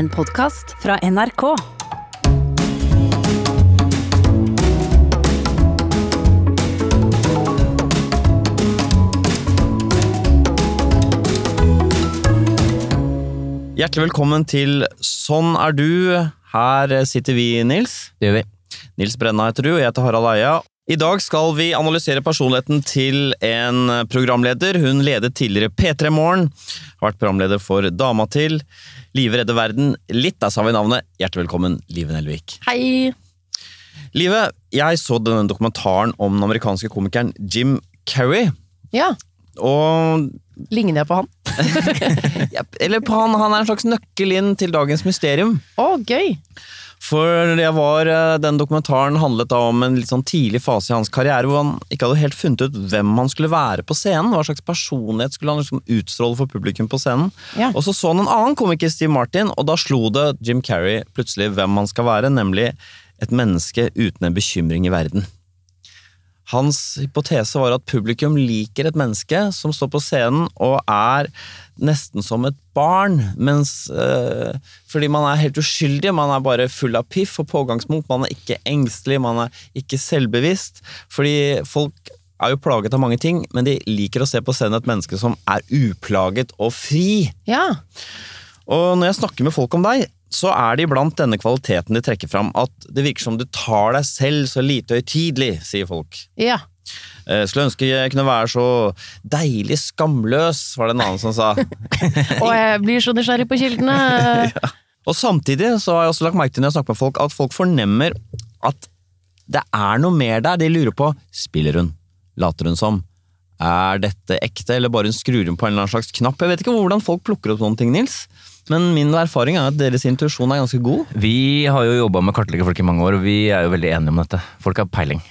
En podkast fra NRK. Hjertelig velkommen til Sånn er du. Her sitter vi, Nils. Det gjør vi. Nils Brenna heter du, og jeg heter Harald Eia. I dag skal vi analysere personligheten til en programleder. Hun ledet tidligere P3 Morgen, har vært programleder for Dama til, Live redder verden. Litt, der sa vi navnet. Hjertelig velkommen, Live Nelvik. Hei! Live, jeg så denne dokumentaren om den amerikanske komikeren Jim Carrey. Ja, Og ligner jeg på han? Eller på han, han er en slags nøkkel inn til dagens mysterium. Å, gøy! For jeg var, eh, den dokumentaren handlet da om en litt sånn tidlig fase i hans karriere hvor han ikke hadde helt funnet ut hvem han skulle være på scenen. Hva slags personlighet skulle han liksom utstråle for publikum på scenen. Ja. Og så så han en annen komiker, Steve Martin, og da slo det Jim Carrey plutselig hvem han skal være, nemlig et menneske uten en bekymring i verden. Hans hypotese var at publikum liker et menneske som står på scenen og er nesten som et barn, mens øh, Fordi man er helt uskyldig, man er bare full av piff og pågangsmot, man er ikke engstelig, man er ikke selvbevisst. Fordi folk er jo plaget av mange ting, men de liker å se på scenen et menneske som er uplaget og fri. Ja. Og når jeg snakker med folk om deg, så er det iblant denne kvaliteten de trekker fram, at det virker som du tar deg selv så lite høytidelig, sier folk. Ja. Eh, Skulle ønske jeg kunne være så deilig skamløs, var det en annen som sa. Og jeg blir så nysgjerrig på kildene. Og samtidig så har jeg også lagt merke til når jeg snakker med folk, at folk fornemmer at det er noe mer der. De lurer på spiller hun, later hun som. Er dette ekte, eller bare hun skrur hun på en eller annen slags knapp? Jeg vet ikke hvordan folk plukker opp sånne ting, Nils. Men min erfaring er at deres intuisjon er ganske god. Vi har jo jobba med kartleggerfolk i mange år, og vi er jo veldig enige om dette. Folk har peiling.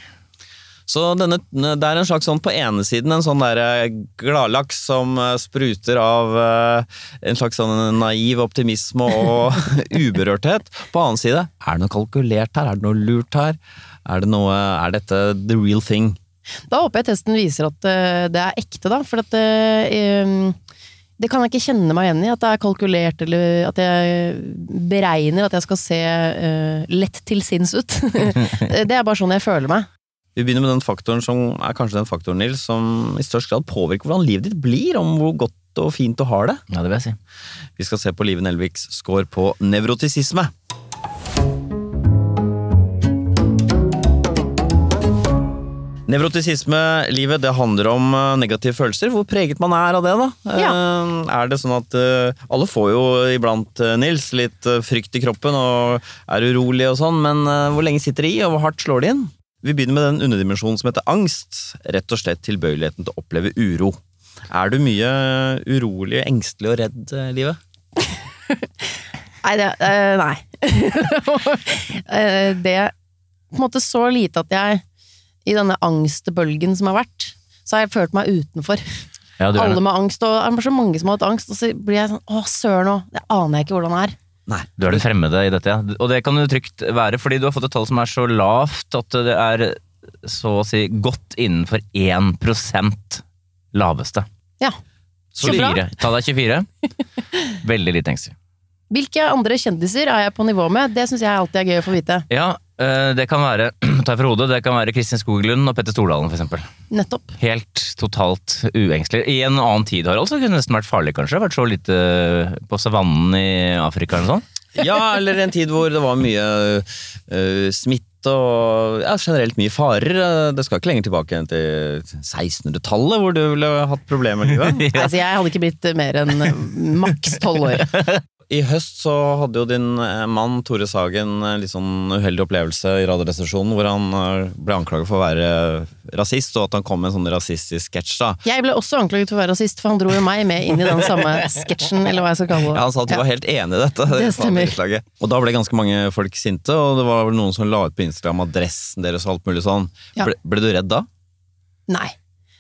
Så denne, det er en slags sånn på ene siden en sånn der gladlaks som eh, spruter av eh, en slags sånn naiv optimisme og uberørthet. På annen side, er det noe kalkulert her? Er det noe lurt her? Er, det noe, er dette the real thing? Da håper jeg testen viser at eh, det er ekte, da. For at eh, em, det kan jeg ikke kjenne meg igjen i. At det er kalkulert, eller at jeg beregner at jeg skal se uh, lett til sinns ut. det er bare sånn jeg føler meg. Vi begynner med den faktoren som er kanskje den faktoren, Nils, som i størst grad påvirker hvordan livet ditt blir, om hvor godt og fint du har det. Ja, det vil jeg si. Vi skal se på Live Nelviks score på nevrotisisme. Nevrotisisme, livet, det handler om eh, negative følelser. Hvor preget man er av det, da. Ja. Eh, Er det sånn at eh, Alle får jo iblant, Nils, litt frykt i kroppen og er urolig og sånn, men hvor lenge sitter det i, og hvor hardt slår det inn? Vi begynner med den underdimensjonen som heter angst. Rett og slett tilbøyeligheten til å oppleve uro. Er du mye urolig, engstelig og redd, livet? Nei, det eh, Nei. Det på en måte så lite at jeg i denne angstbølgen som har vært, så har jeg følt meg utenfor. Ja, Alle med angst, og det er så mange som har hatt angst, og så blir jeg sånn å søren òg, det aner jeg ikke hvordan det er. Nei. du er den fremmede i dette, ja. Og det kan du trygt være, fordi du har fått et tall som er så lavt at det er så å si godt innenfor 1 laveste. Ja. Så bra. 24. Ta deg 24. Veldig lite engstelig. Hvilke andre kjendiser er jeg på nivå med? Det syns jeg alltid er gøy å få vite. Ja, det kan være ta for hodet, det kan være Kristin Skoglund og Petter Stordalen, for eksempel. Nettopp. Helt totalt uengstelig. I en annen tid, Harald, så kunne det nesten vært farlig, kanskje. Vært så lite på savannen i Afrika eller sånn? Ja, eller en tid hvor det var mye uh, smitte og ja, generelt mye farer. Det skal ikke lenger tilbake enn til 1600-tallet, hvor du ville hatt problemer med livet. Altså, jeg hadde ikke blitt mer enn eh, maks tolv år. I høst så hadde jo din eh, mann Tore Sagen en litt sånn uheldig opplevelse i Radioresepsjonen, hvor han eh, ble anklaget for å være rasist, og at han kom med en sånn rasistisk sketsj. da. Jeg ble også anklaget for å være rasist, for han dro jo meg med inn i den samme sketsjen, eller hva jeg skal kalle det. Ja, Han sa at du Ja. var helt enig i dette. Det stemmer. Og da ble ganske mange folk sinte, og det var vel noen som la ut på Instagram adressen deres og alt mulig sånn. Ja. Ble, ble du redd da? Nei.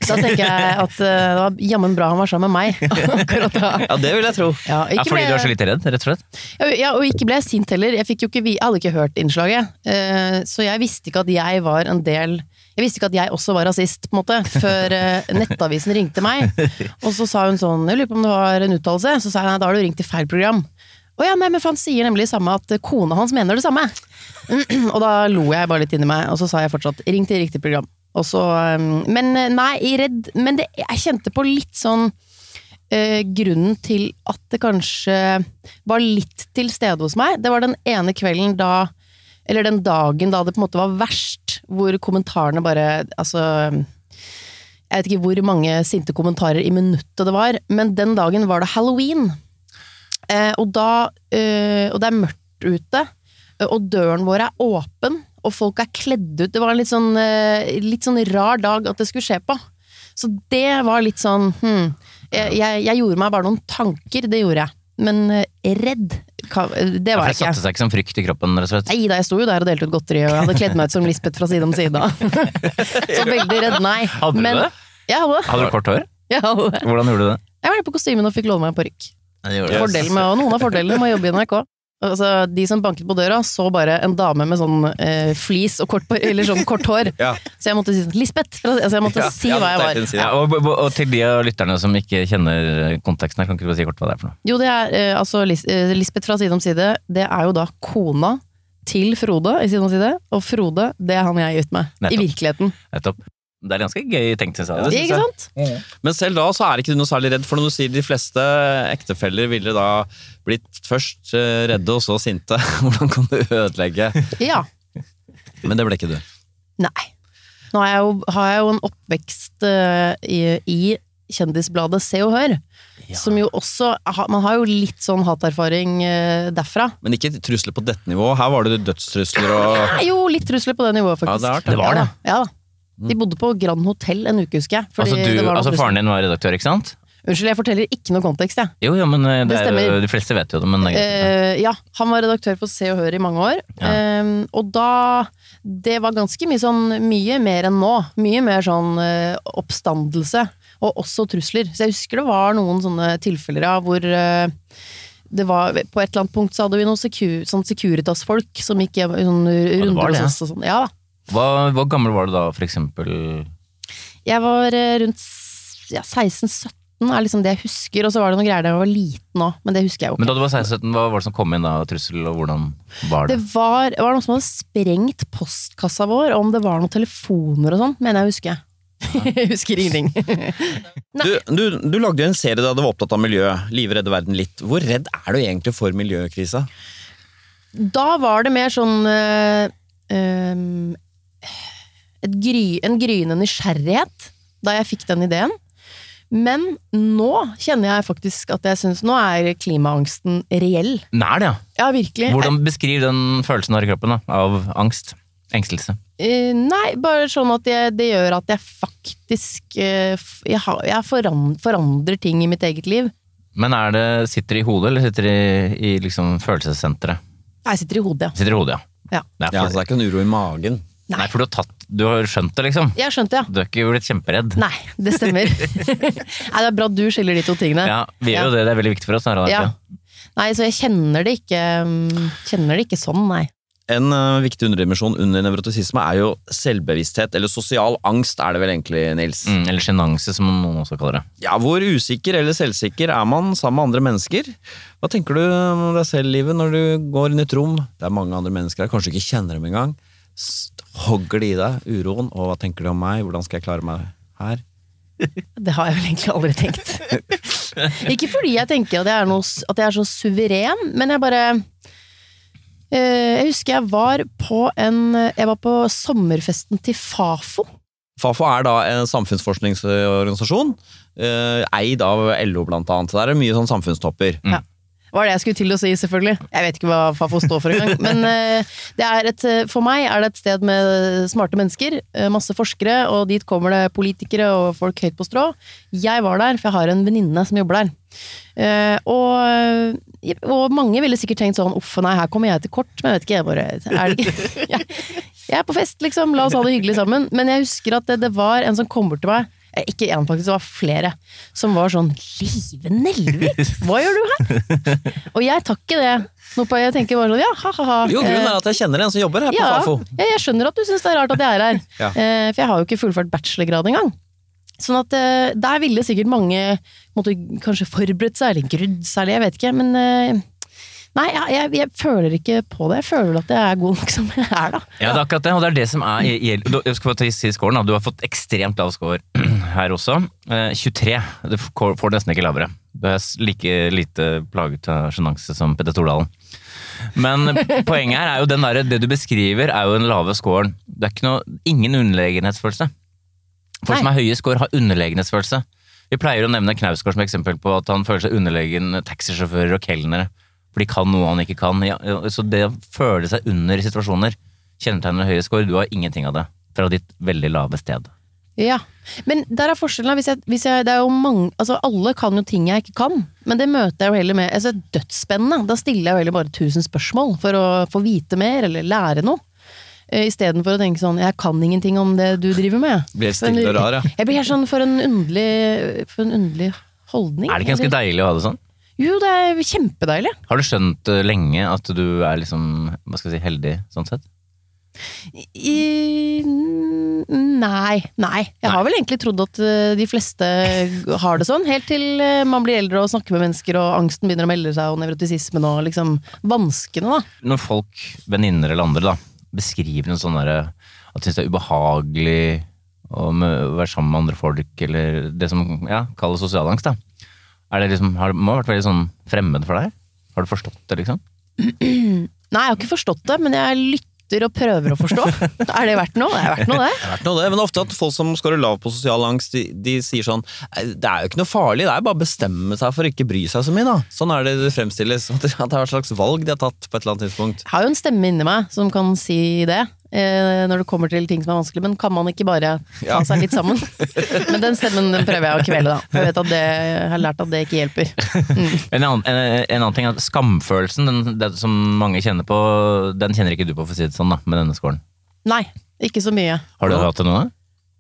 Da tenker jeg at uh, det var jammen bra han var sammen med meg. Akkurat da. Ja, det vil jeg tro. Ja, Ja, fordi ble- du er så lite redd, rett og slett? Ja, og ikke ble jeg sint heller. Jeg, fikk jo ikke, jeg hadde ikke hørt innslaget. uh, Så jeg visste ikke at jeg var en del Jeg visste ikke at jeg også var rasist, på en måte, før eh, Nettavisen ringte meg. Og så sa hun sånn Jeg lurer på om det var en uttalelse. Så sa jeg nei, da har du ringt til feil program. Å ja, nei, men for han sier nemlig det samme, at kona hans mener det samme. og da lo jeg bare litt inni meg, og så sa jeg fortsatt 'ring til riktig program'. Og så, um, men eh, nei, jeg redd Men det, jeg kjente på litt sånn eh, Grunnen til at det kanskje var litt til stede hos meg, det var den ene kvelden da Eller den dagen da det på en måte var verst, hvor kommentarene bare Altså Jeg vet ikke hvor mange sinte kommentarer i minuttet det var, men den dagen var det halloween. Eh, og da eh, Og det er mørkt ute, og døren vår er åpen, og folk er kledd ut. Det var en litt sånn, eh, litt sånn rar dag at det skulle skje på. Så det var litt sånn hm, jeg, jeg, gjorde meg bare noen tanker, det gjorde jeg. Men eh, redd, det var jeg ikke. satte seg ikke som frykt i kroppen, rett og slett. Nei da, jeg sto jo der og delte ut godteri, og jeg hadde kledd meg ut som Lisbeth fra Side om side. Så veldig redd, nei. Hadde du Men- det? Jeg hadde det. Hadde du kort hår? Jeg hadde det. Hvordan gjorde du det? Jeg var på kostymen og fikk låne meg en parykk. Fordelen med, og noen av fordelene med å jobbe i NRK. Altså, de som banket på døra, så bare en dame med sånn eh, flis og kort, eller sånn kort hår. Ja. Så jeg måtte si sånn Lisbeth! Altså, jeg måtte Ja, si ja, hva jeg var. Ja, og, og, og til de av lytterne som ikke kjenner konteksten her, kan ikke du bare si kort hva det er for noe? Jo, det er eh, altså Lis eh, Lisbeth fra Side om side. Det er jo da kona til Frode i Side om side. Og Frode, det er han jeg er gift med. I virkeligheten. Nettopp. Det er ganske gøy tenkt, syns jeg. det synes jeg. Men selv da så er ikke du noe særlig redd, for når du sier de fleste ektefeller ville da blitt først eh, redde og så sinte. Hvordan kan du ødelegge? Ja. Men det ble ikke du. Nei. Nå har jeg jo, har jeg jo en oppvekst eh, i, i kjendisbladet Se og Hør. Som jo også Man har jo litt sånn haterfaring eh, derfra. Men ikke trusler på dette nivået. Her var det dødstrusler og Nei, Jo, litt trusler på det nivået, faktisk. Ja, det er det. Det var Ja, det. da. Ja, da. De bodde på Grand Hotell en uke, husker jeg. Altså, du, altså faren din var redaktør, ikke sant? Unnskyld, jeg forteller ikke noe kontekst, jeg. Jo, jo, men eh, det, Det er jo, de fleste vet jo det, men det er greit. Uh, ja, han var redaktør på Se og Hør i mange år. Ja. Eh, og da Det var ganske mye sånn Mye mer enn nå. Mye mer sånn uh, oppstandelse. Og også trusler. Så jeg husker det var noen sånne tilfeller ja, hvor det var, på et eller annet punkt så hadde vi noen secu, sånn Securitas-folk som gikk sånn oss og sånn. Ja da. Hva, hvor gammel var du da, for eksempel? Jeg var eh, rundt ja, 16-17 er liksom det jeg husker, og så var det noen greier da jeg var liten òg, men det husker jeg jo Men da du var 16-17, hva var det som kom inn da, trussel, og hvordan var det? Det var, det var noen som hadde sprengt postkassa vår, og om det var noen telefoner og sånn, mener jeg å huske. jeg husker ingenting. du, du, du lagde jo en serie da du var opptatt av miljø. Liv redde verden litt. Hvor redd er du egentlig for miljøkrisa? Da var det mer sånn øh, ehm, et gry, En gryende nysgjerrighet da jeg fikk den ideen. Men nå kjenner jeg faktisk at jeg syns Nå er klimaangsten reell. Er det, ja. Ja, virkelig. Hvordan beskriver den følelsen du har i kroppen da, av angst. Engstelse. Uh, nei, bare sånn at jeg, det gjør at jeg faktisk uh, Jeg, har, jeg forandrer, forandrer ting i mitt eget liv. Men er det, sitter det i hodet, eller sitter det i, i liksom følelsessenteret? Jeg sitter i hodet, ja. Sitter i hodet, ja. Ja. Det er Ja, så det er ikke noen uro i magen. Nei. for du har, tatt, du har skjønt det, liksom. Jeg har skjønt det, ja. Du er ikke blitt kjemperedd. Nei, det stemmer. nei, det er bra du skiller de to tingene. Ja, vi gjør jo det, det er veldig viktig for oss. Her, Ja. Nei, så jeg kjenner det ikke mm, Kjenner det ikke sånn, nei. En uh, viktig underdimensjon under nevrotisisme er jo selvbevissthet, eller sosial angst er det vel egentlig, Nils. Mm, eller sjenanse, som noen også kaller det. Ja, Hvor usikker eller selvsikker er man sammen med andre mennesker? Hva tenker du om deg selv, livet, når du går inn i et rom? Det er mange andre mennesker her, kanskje du ikke kjenner dem engang. Hogger det i deg, uroen? Og hva tenker du om meg? Hvordan skal jeg klare meg her? Det har jeg vel egentlig aldri tenkt. ikke fordi jeg tenker at jeg er, noe, at jeg er så suveren, men jeg bare øh, Jeg husker jeg var på en Jeg var på sommerfesten til Fafo. Fafo er da en samfunnsforskningsorganisasjon, øh, eid av LO blant annet. Så Der er det mye sånn samfunnstopper. Var det jeg skulle til å si, selvfølgelig. Jeg vet ikke hva Fafo står for engang. Men eh, et, eh, for meg er det et sted med smarte mennesker, eh, masse forskere, og dit kommer det politikere og folk høyt på strå. Jeg var der, for jeg har en venninne som jobber der. Og, og mange ville sikkert tenkt sånn uff, nei, her kommer jeg til kort, men jeg vet ikke, jeg bare er det ikke? Jeg, er på fest, liksom, la oss ha det hyggelig sammen. Men jeg husker at det, det var en som kom bort til meg, ikke en faktisk, det var flere, som var sånn Live Nelvik, hva gjør du her? Og jeg tar ikke det. Noe på, jeg tenker bare sånn, ja, ha-ha-ha. Jo, grunnen er at jeg kjenner en som jobber her på Fafo. ja, jeg skjønner at du syns det er rart at jeg er her. Ja. Eh, for jeg har jo ikke fullført bachelorgrad engang. Sånn at eh, der ville sikkert mange måtte kanskje forberedt seg, eller grudd seg, eller jeg vet ikke. Men eh, Nei, jeg, jeg, jeg føler ikke på det. Jeg føler at jeg er god nok som jeg er, da. Ja, det er akkurat det, og det er det som er jeg skal få ta- si scoren, da. Du har fått ekstremt lav score her også. Eh, 23. Du får nesten ikke lavere. Du er like lite plaget av sjenanse som Petter Stordalen. Men poenget her er jo den der, det du beskriver, er jo den lave scoren. Det er ikke noe, ingen underlegenhetsfølelse. Folk Nei. som har høye score, har underlegenhetsfølelse. Vi pleier å nevne Knausgård som eksempel på at han føler seg underlegen taxisjåfører og kelnere. De kan noe han ikke kan. Ja, ja, så det å føle seg under i situasjoner kjennetegner høye score. Du har ingenting av det fra ditt veldig lave sted. Ja, Men der er forskjellen. Hvis jeg, hvis jeg, det er jo mange, altså Alle kan jo ting jeg ikke kan, men det møter jeg jo heller med altså Dødsspennende. Da stiller jeg jo heller bare tusen spørsmål for å få vite mer eller lære noe. Eh, Istedenfor å tenke sånn 'jeg kan ingenting om det du driver med'. Blir stille og rar, ja. Jeg blir helt sånn for en underlig, for en underlig holdning. Er det ikke ganske deilig å ha det sånn? Jo, det er kjempedeilig. Har du skjønt eh, lenge at du er liksom, hva skal jeg si, heldig sånn sett? I, nei. Nei. Jeg har vel egentlig trodd at eh, de fleste har det sånn, helt til eh, man blir eldre og snakker med mennesker, og angsten begynner å melde seg, og nevrotisismen og liksom vanskene, da. Når folk, venninner eller andre, da, beskriver en sånn derre at de syns det er ubehagelig å være sammen med andre folk, eller det som ja, kalles sosial angst, da. Er det liksom, har, må ha vært veldig sånn fremmed for deg? Har du forstått det, liksom? Nei, jeg har ikke forstått det, men jeg lytter og prøver å forstå. er det verdt noe? Det er verdt noe, det. Det har vært noe det, men ofte at folk som skårer lav på sosial angst, de, de sier sånn Det er jo ikke noe farlig, det er bare å bestemme seg for å ikke bry seg så mye, da. Sånn er det det fremstilles. At det at det er et slags valg de har tatt på et eller annet tidspunkt. Jeg har jo en stemme inni meg som kan si det. Eh, når det kommer til ting som er vanskelig, men kan man ikke bare ta seg litt sammen? men den stemmen den prøver jeg å kvele, da. Jeg vet at det, jeg har lært at det ikke hjelper. En annen, en, en annen ting er at skamfølelsen, den, det som mange kjenner på, den kjenner ikke du på, for å si det sånn, da, med denne skålen? Nei, ikke så mye. Har du hatt det nå?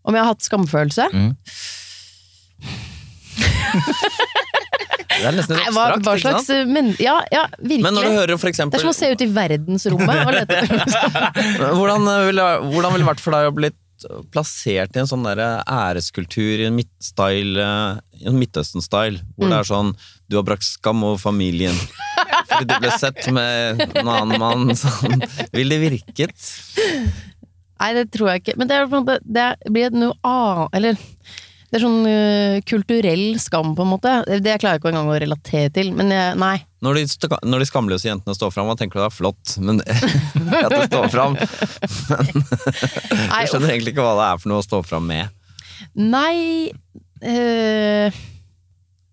Om jeg har hatt skamfølelse? Mm. Det er nesten Nei, hva, abstrakt, hva ikke slags sant? men, Ja, ja, virkelig. Men når du hører for det er som å se ut i verdensrommet og lete Hvordan ville hvordan ville det vært for deg å bli plassert i en sånn der æreskultur i en midt-style, i en Midtøsten-style, hvor det er sånn Du har brakt skam over familien. Fordi du ble sett med en annen mann. Sånn. Vil det virket? Nei, det tror jeg ikke. Men det, er, på en måte- det blir noe annet Eller det er sånn uh, kulturell skam, på en måte. Det klarer jeg ikke engang å relatere til. Men jeg, nei. Når de, når de skamløse jentene står fram, hva tenker du da? Flott, men at det står fram. Men Jeg skjønner egentlig ikke hva det er for noe å stå fram med. Nei øh,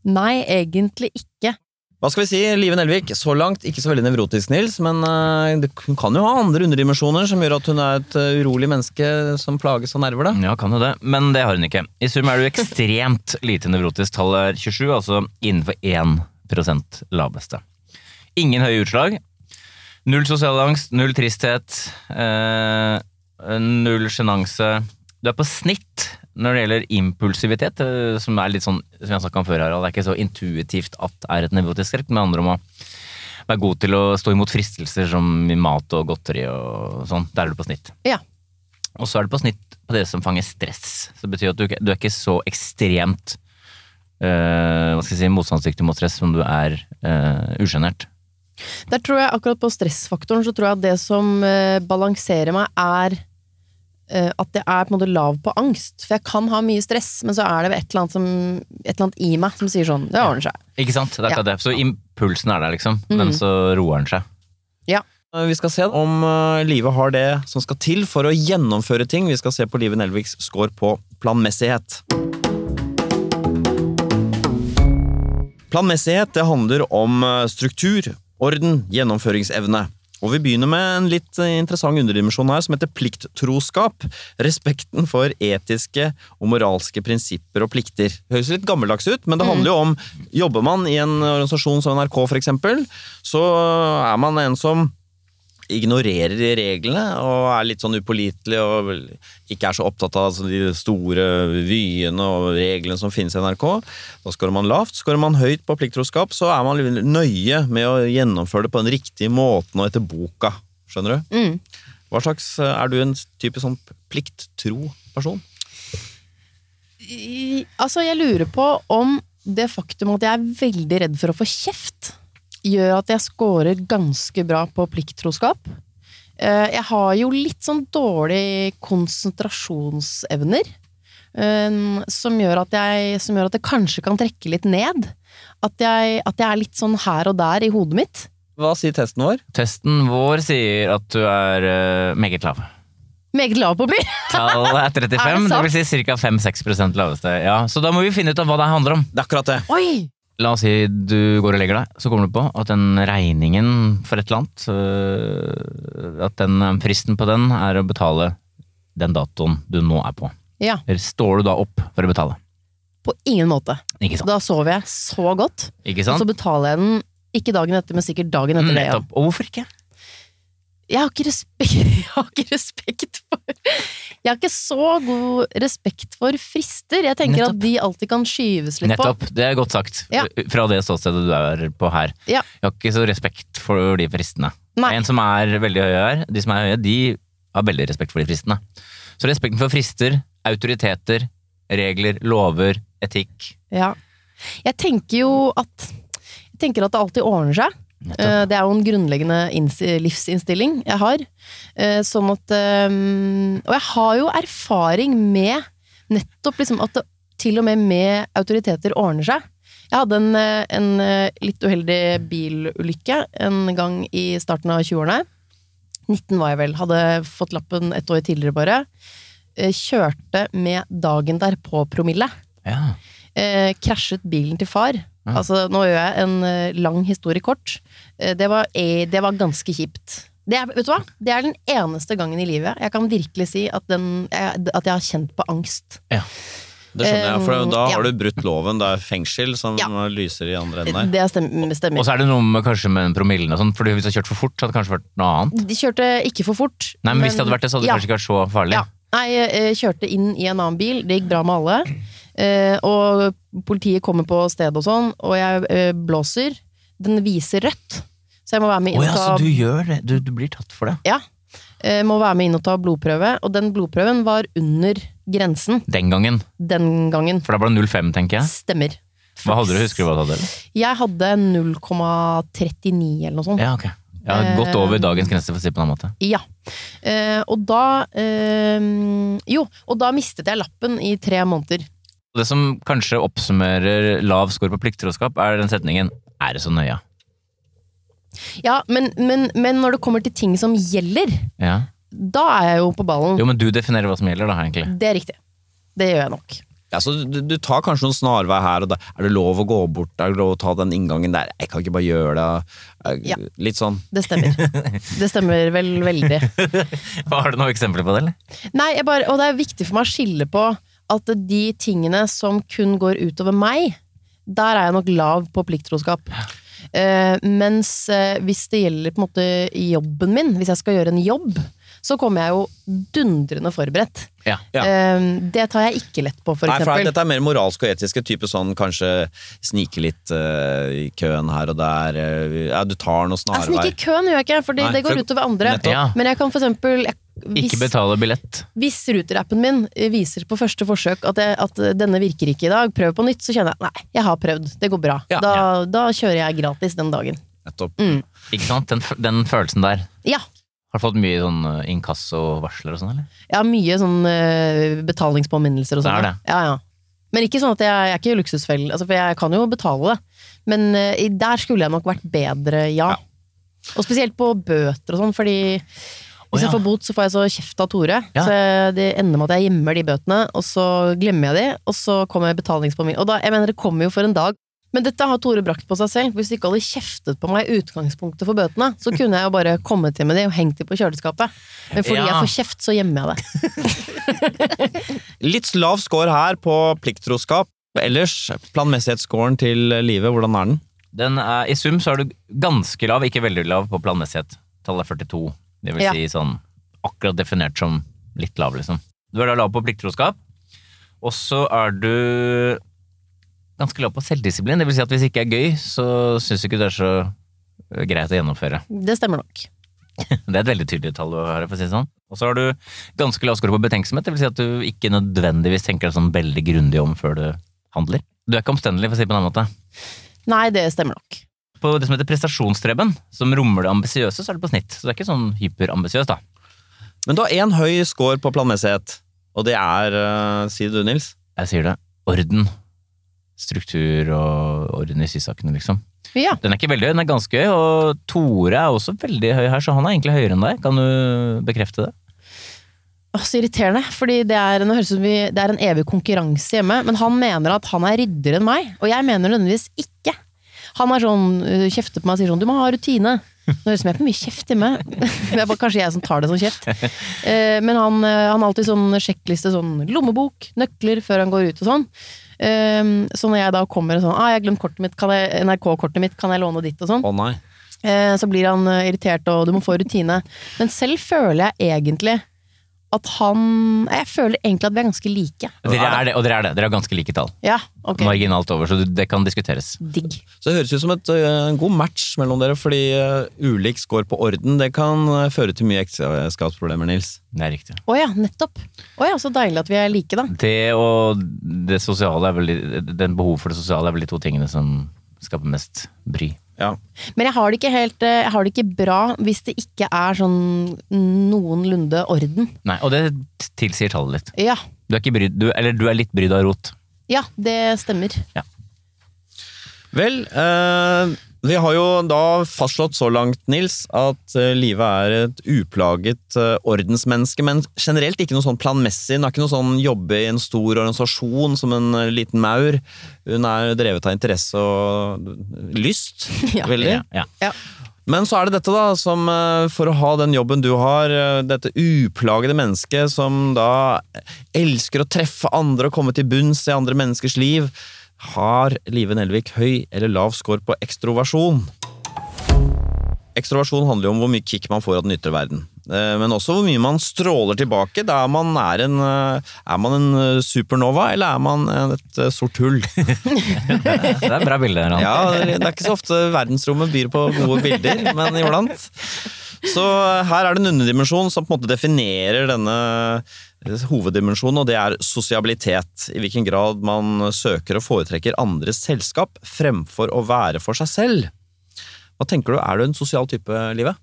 Nei, egentlig ikke. Hva skal vi si, Live Nelvik, så langt ikke så veldig nevrotisk, Nils, men eh, hun kan jo ha andre underdimensjoner som gjør at hun er et eh, urolig menneske som plages av nerver, da. Ja, kan jo det, men det har hun ikke. I sum er du ekstremt lite nevrotisk. Tallet er 27, altså innenfor 1% laveste. Ingen høye utslag. Null sosial angst, null tristhet, eh, null sjenanse. Du er på snitt når det gjelder impulsivitet, eh, som er litt sånn, som jeg snakket om før, Harald, det er ikke så intuitivt at er et nevrotisk skrekk, men det handler om å være god til å stå imot fristelser som i mat og godteri og sånn. Der er du på snitt. Ja. Og så er du på snitt på det som fanger stress. Så det betyr at du, du er ikke så ekstremt eh, hva skal jeg si, motstandsdyktig mot stress som du er uh, usjenert. Der tror jeg akkurat på stressfaktoren så tror jeg at det som øh, balanserer meg, er at jeg er på en måte lav på angst. For jeg kan ha mye stress, men så er det et eller annet, som, et eller annet i meg som sier sånn Det ordner seg. Ikke sant? Det er ja. det. Så impulsen er der, liksom. Mm. Men så roer den seg. Ja. Eh, Vi skal se om livet Live har det som skal til for å gjennomføre ting. Vi skal se på Live Nelviks score på planmessighet. Planmessighet det handler om eh, struktur, orden, gjennomføringsevne. Og Vi begynner med en litt eh, interessant underdimensjon her, som heter plikttroskap. Respekten for etiske og moralske prinsipper og plikter. Det Høres litt gammeldags ut, men det handler jo om Jobber man i en organisasjon som NRK, for eksempel, så er man en som ignorerer reglene og er litt sånn upålitelig og ikke er så opptatt av altså, de store vyene og reglene som finnes i NRK. Da skårer man lavt. Skårer man høyt på plikttroskap, så er man nøye med å gjennomføre det på den riktige måten og etter boka. Skjønner du? Mm. Hva slags Er du en type sånn plikttro person? I, altså, jeg lurer på om det faktum at jeg er veldig redd for å få kjeft, gjør at jeg scorer ganske bra på plikttroskap. Eh, Jeg har jo litt sånn dårlig konsentrasjonsevner. eh, Som gjør, at jeg, som gjør at det kanskje kan trekke litt ned. At jeg, at jeg er litt sånn her og der i hodet mitt. Hva sier testen vår? Testen vår sier at du er uh, meget lav. Meget lav på å bli. Tallet er 35, Er det det, vil si ca. 5-6 laveste. Ja, så da må vi finne ut av hva det handler om. Det er akkurat det. Oi! La oss si du går og legger deg, så kommer du på at den regningen for et eller annet, øh, at den fristen på den er å betale den datoen du nå er på. Ja, Står du da opp for å betale? på ingen måte. Ikke sant? Da sover jeg så godt, Ikke og så betaler jeg den ikke dagen etter, men sikkert dagen etter det. Ja. Og hvorfor ikke? Jeg har ikke respekt, jeg har ikke respekt for Jeg har ikke så god respekt for frister. Jeg tenker Nettopp. at de alltid kan skyves litt Nettopp, det er godt sagt. Ja. Fra det ståstedet du er på her. Ja. Jeg har ikke så respekt for de fristene. Nei. En som er veldig høye her, de som er høye, de har veldig respekt for de fristene. Så respekten for frister, autoriteter, regler, lover, etikk. Ja. Jeg tenker jo at Jeg tenker at det alltid ordner seg. Eh, Det er jo en grunnleggende livsinnstilling jeg har. Sånn at eh, Og jeg har jo erfaring med nettopp liksom at det til og med med autoriteter ordner seg. Jeg hadde en, eh, en litt uheldig bilulykke en gang i starten av 20-årene. 19 var jeg vel. Hadde fått lappen et år tidligere, bare. Kjørte med dagen derpå-promille. Ja. Eh, krasjet bilen til far. Ja. Altså, nå gjør jeg en eh, lang historie kort. Eh, det, var, eh, det var ganske kjipt. Det er, vet du hva? det er den eneste gangen i livet jeg kan virkelig si at, den, at jeg har kjent på angst. Ja. Det skjønner jeg, for da har ja. du brutt loven. Det er fengsel som Ja. lyser i andre enden der. Det stemmer. stemmer. Og så er det noe med, kanskje med promillen og sånn, for hvis du har kjørt for fort, så hadde det kanskje vært noe annet. De kjørte ikke for fort. Nei, men, hvis det hadde vært det, så hadde det ja. kanskje ikke vært så farlig. Ja. Nei, jeg kjørte inn i en annen bil, det gikk bra med alle. Eh, og politiet kommer på stedet og sånn, og jeg eh, blåser. Den viser rødt. Så jeg må være med inn ja, og så ta du gjør det? Du, du blir tatt for det? Ja. Eh, må være med inn og ta blodprøve, og den blodprøven var under grensen Den gangen. den gangen. For da var det 05, tenker jeg. Stemmer. Hva hadde du? Husker du hva du hadde? Jeg hadde 0,39 eller noe sånt. Ja, ok. Ja, Godt over dagens grense, for å si på en annen måte. Ja. Eh, og da Jo, og da mistet jeg lappen i tre måneder. Det som kanskje oppsummerer lav score på plikttroskap, er den setningen 'er det så nøye'? Ja, men, men, men når det kommer til ting som gjelder, Ja. da er jeg jo på ballen. Jo, men du definerer hva som gjelder, da, egentlig. Det er riktig. Det gjør jeg nok. Ja, så du, du tar kanskje noen snarvei her og der. Er det lov å gå bort? Er det lov å ta den inngangen der? Jeg kan ikke bare gjøre det. Eh, Ja. Litt sånn. Det stemmer. Det stemmer vel veldig. Har du noen eksempler på det, eller? Nei, jeg bare, og det er viktig for meg å skille på at de tingene som kun går utover meg, der er jeg nok lav på plikttroskap. Uh, mens uh, hvis det gjelder på en måte jobben min, hvis jeg skal gjøre en jobb, så kommer jeg jo dundrende forberedt. Ja. Ja. Uh, det tar jeg ikke lett på, for Nei, for dette er mer moralsk og etiske type sånn kanskje snike litt uh, i køen her og der. Uh, ja, du tar noe snarvei. sniker i køen, gjør jeg ikke, for Nei, det går for- utover andre. Nettopp. Men jeg kan for eksempel jeg, hvis, Ikke betale billett. hvis ruterappen min eh, viser på første forsøk at, jeg, at eh, denne virker ikke i dag, prøv på nytt, så kjenner jeg nei, jeg har prøvd, det går bra. Ja. da, da kjører jeg gratis den dagen. Nettopp. Mm. Ikke sant? Den, den følelsen der. Ja. Har du fått mye sånn eh, inkasso-varsler og sånn, eller? Ja, mye sånn betalingspåminnelser og sånn. ja. Ja, ja. Men ikke sånn at jeg, jeg er ikke luksusfelle, altså, for jeg kan jo betale det. Men uh, der skulle jeg nok vært bedre, ja. Ja. Og spesielt på bøter og sånn, fordi hvis jeg får bot, så får jeg så kjeft av Tore. Ja. Så det ender med at jeg gjemmer de bøtene, og så glemmer jeg de, og så kommer betalingspåminnelser. Og da, jeg mener, det kommer jo for en dag. Men dette har Tore brakt på seg selv. Hvis de ikke hadde kjeftet på meg i utgangspunktet for bøtene, så kunne jeg jo bare kommet til med de og hengt de på kjøleskapet. Men fordi Ja. jeg får kjeft, så gjemmer jeg det. Litt lav score her på plikttroskap. Ellers, planmessighetsscoren til livet, hvordan er den? Den er, I sum så er du ganske lav, ikke veldig lav på planmessighet. Tallet er 42. Det vil si sånn akkurat definert som litt lav, liksom. Du er da lav på plikttroskap, og så er du ganske lav på selvdisiplin. Det vil si at hvis det ikke er gøy, så syns du ikke det er så øh, greit å gjennomføre. Det stemmer nok. Det er et veldig tydelig tall å høre, for å si det sånn. Og så har du ganske lav score på betenksomhet, det vil si at du ikke nødvendigvis tenker deg sånn veldig grundig om før du handler. Du er ikke omstendelig, for å si det på en annen måte. Nei, det stemmer nok. På det som heter prestasjonsstreben, som rommer det ambisiøse, så er det på snitt. Så det er ikke sånn hyperambisiøst, da. Men du har én høy score på planmessighet, og det er uh, Sier du, Nils? Jeg sier det. Orden. Struktur og orden i sysakene, liksom. Ja. Den er ikke veldig høy, den er ganske høy, og Tore er også veldig høy her, så han er egentlig høyere enn deg. Kan du bekrefte det? Åh, så irriterende, fordi det er, vi, det er en evig konkurranse hjemme. Men han mener at han er ryddigere enn meg, og jeg mener nødvendigvis ikke. Han er sånn, øh, kjefter på meg og sier sånn 'du må ha rutine'. Nå høres det ut som jeg er på mye kjeft hjemme. Det er bare kanskje jeg som tar det som kjeft. Eh, Men han, øh, han har alltid sånn sjekkliste, sånn lommebok, nøkler før han går ut og sånn. Eh, Så når jeg da kommer og sånn ah, 'jeg har glemt kortet mitt, NRK-kortet mitt, kan jeg låne ditt?' og sånn. Å nei. Eh, Så blir han eh, irritert, og du må få rutine. Men selv føler jeg egentlig at han Jeg føler egentlig at vi er ganske like. Dere er det, og dere er det. Dere har ganske like tall. Ja, ok. Marginalt over, så det kan diskuteres. Digg. Så det høres ut som et, en god match mellom dere, fordi uh, ulik score på orden det kan uh, føre til mye ekteskapsproblemer, Nils. Det er riktig. Å ja, nettopp. Å ja, så deilig at vi er like, da. Det og det sosiale er vel Den behov for det sosiale er vel de to tingene som skaper mest bry. Ja. Men jeg har det ikke helt eh, Jeg har det ikke bra hvis det ikke er sånn noenlunde orden. Nei, og det tilsier tallet litt. Ja. Du er, ikke brydd, du, eller du er litt brydd av rot. Ja, det stemmer. Vel, eh, vi har jo da fastslått så langt, Nils, at eh, Live er et uplaget eh, ordensmenneske, men generelt ikke noe sånn planmessig. Hun har ikke noe sånn jobbe i en stor organisasjon som en eh, liten maur. Hun er drevet av interesse og lyst, Ja. veldig. Ja, ja. Ja. Men så er det dette, da, som for å ha den jobben du har, dette uplagede mennesket som da elsker å treffe andre og komme til bunns i andre menneskers liv, har Live Nelvik høy eller lav score på ekstroversjon? Ekstroversjon handler jo om hvor mye kick man får av den ytre verden. Eh, Men også hvor mye man stråler tilbake. Da er man, er en, eh, er man en eh, supernova, eller er man et sort hull? Det er et bra bilde. Ja, det er ikke så ofte verdensrommet byr på gode bilder, men iblant. Så her er det en underdimensjon som på en måte definerer denne hoveddimensjonen, og det er sosiabilitet. I hvilken grad man søker og foretrekker andres selskap fremfor å være for seg selv. Hva tenker du, er du en sosial type, Livet?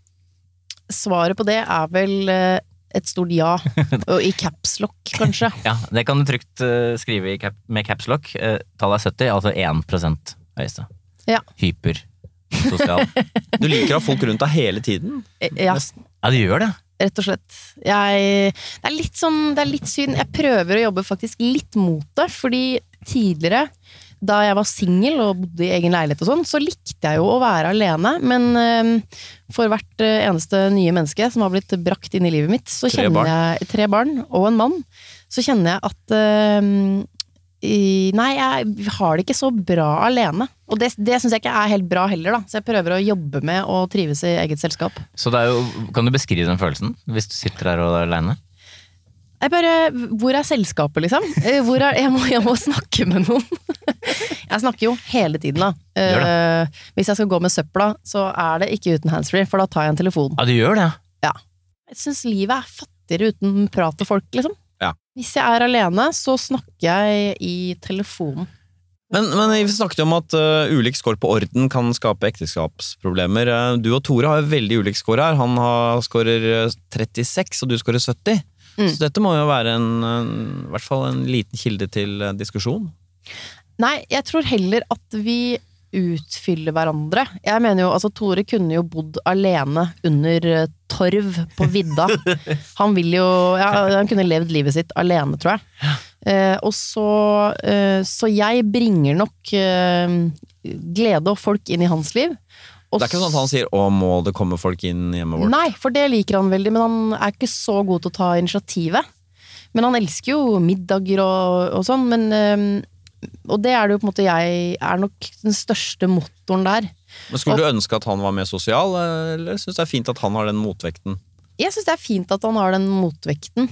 Svaret på det er vel eh, et stort ja. Og i capslock, kanskje. Ja, det kan du trygt eh, skrive i cap, med capslock. Uh, tallet er 70, altså 1% høyeste. Ja. Hypersosial. Du liker å ha folk rundt deg hele tiden? Eh, Ja, Ja, du gjør det. Rett og slett. Jeg, det er litt sånn, det er litt synd. Jeg prøver å jobbe faktisk litt mot det, fordi tidligere, da jeg var singel og bodde i egen leilighet og sånn, så likte jeg jo å være alene. Men eh, for hvert eh, eneste nye menneske som har blitt brakt inn i livet mitt, så kjenner jeg Tre barn og en mann. Så kjenner jeg at eh, Nei, jeg har det ikke så bra alene. Og det, det syns jeg ikke er helt bra heller, da. Så jeg prøver å jobbe med å trives i eget selskap. Så det er jo, kan du beskrive den følelsen, hvis du sitter der og er aleine? Jeg bare, Hvor er selskapet, liksom? Eh, Hvor er, jeg, må, jeg må snakke med noen. Jeg snakker jo hele tiden, da. Eh, hvis jeg skal gå med søpla, så er det ikke uten handsfree, for da tar jeg en telefon. Ja, du gjør det? Ja. Jeg syns livet er fattigere uten prat og folk, liksom. Hvis jeg er alene, så snakker jeg i telefonen. Men, men vi snakket jo om at uh, ulik score på orden kan skape ekteskapsproblemer. Uh, du og Tore har veldig ulik score her. Han har scorer uh, 36, og du scorer 70. Mm. Så dette må jo være en, en, i hvert fall en liten kilde til diskusjon. Nei, jeg tror heller at vi utfyller hverandre. Jeg mener jo, altså Tore kunne jo bodd alene under eh, torv på vidda. Han vil jo ja, Han kunne levd livet sitt alene, tror jeg. Eh, og så eh, Så jeg bringer nok eh, glede og folk inn i hans liv. Og Det er ikke sånn at han sier 'å, må det komme folk inn hjemmet vårt'? Nei, for det liker han veldig, men han er ikke så god til å ta initiativet. Men han elsker jo middager og, og sånn, men øhm, Og det er det jo på en måte jeg er nok den største motoren der. Men Skulle du ønske at han var mer sosial, eller syns det er fint at han har den motvekten? Jeg syns det er fint at han har den motvekten.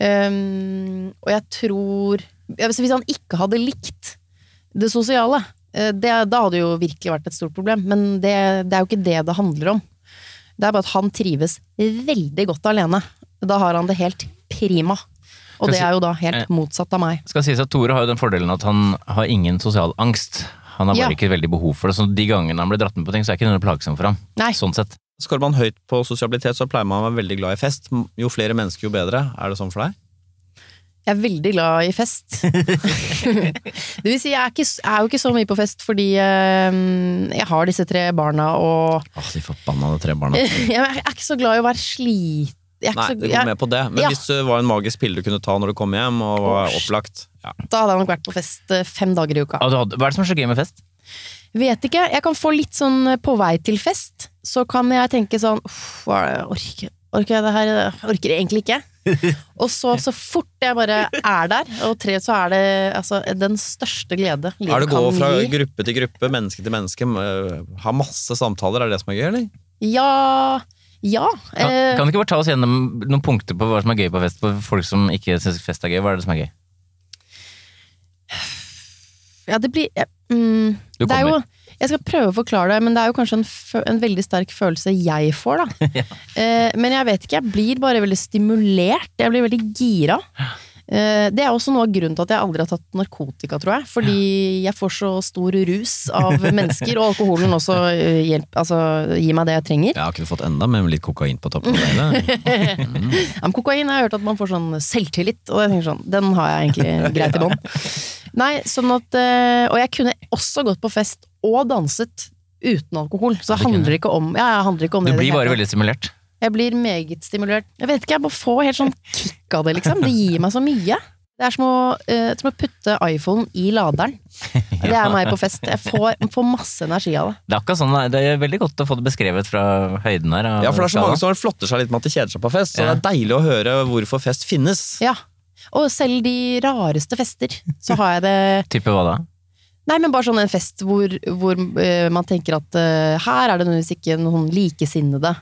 Um, og jeg tror hvis- han ikke hadde likt det sosiale, eh, det, da hadde det jo virkelig vært et stort problem. Men det, det er jo ikke det det handler om. Det er bare at han trives veldig godt alene. Da har han det helt prima. Og det er jo da Eh. helt motsatt av meg. Skal sies at Tore har jo den fordelen at han har ingen sosial angst. Han har bare Ja. ikke veldig behov for det. Så de gangene han blir dratt med på ting, så er ikke det noe plagsomt for ham. Nei. Sånn sett. Skårer man høyt på sosialitet, så pleier man å være veldig glad i fest. Jo flere mennesker, jo bedre. Er det sånn for deg? Jeg er veldig glad i fest. det vil si, jeg er, ikke, jeg er jo ikke så mye på fest fordi øh, jeg har disse tre barna og Åh, de forbannede tre barna. Jeg er ikke så glad i å være slit... Jeg er ikke Nei, så, det går jeg, med på det. Men Ja. hvis det var en magisk pille du kunne ta når du kom hjem, og var opplagt ja. da hadde jeg nok vært på fest eh, fem dager i uka. Hva er det som er så gøy med fest? Vet ikke. Jeg kan få litt sånn eh, på vei til fest, så kan jeg tenke sånn Uff, hva er det? orker, orker jeg det her? Orker jeg egentlig ikke. Og så, så fort jeg bare er der, og tre, så er det altså, den største glede livet Er det å gå fra gi. gruppe til gruppe, menneske til menneske, ha masse samtaler, er det det som er gøy, eller? Ja. Ja. Kan, eh, kan du ikke bare ta oss gjennom noen punkter på hva som er gøy på fest? For folk som ikke syns fest er gøy, hva er det som er gøy? ja, det blir ja, mm, Du det er jo. Jeg skal prøve å forklare det, men det er jo kanskje en, en veldig sterk følelse jeg får, da. eh, men jeg vet ikke, jeg blir bare veldig stimulert. Jeg blir veldig gira. Eh, det er også noe av grunnen til at jeg aldri har tatt narkotika, tror jeg. Fordi jeg får så stor rus av mennesker, og alkoholen også eh, hjelp, altså, gir meg det jeg trenger. Jeg har ikke fått enda med litt kokain på toppen av det. Mm. Ja, men kokain jeg har hørt at man får sånn selvtillit, og jeg tenker sånn, den har jeg egentlig greit i bånn. Nei, sånn at eh, Og jeg kunne også gått på fest og danset uten alkohol. Så det handler ikke om Ja, handler ikke om det. Du blir det bare veldig stimulert. Jeg blir meget stimulert. Jeg vet ikke, jeg bare får helt sånn kick av det, liksom. Det gir meg så mye. Det er som å, uh, som å putte iPhone i laderen. Det er meg på fest. Jeg får, får masse energi av det. Det er akkurat sånn, det er veldig godt å få det beskrevet fra høyden her. Ja, for det er så mange som flotter seg litt med at de kjeder seg på fest, så Ja. det er deilig å høre hvorfor fest finnes. Ja. Og selv de rareste fester, så har jeg det Type hva da? Nei, men bare sånn en fest hvor, hvor uh, man tenker at uh, her er det nødvendigvis ikke noen likesinnede.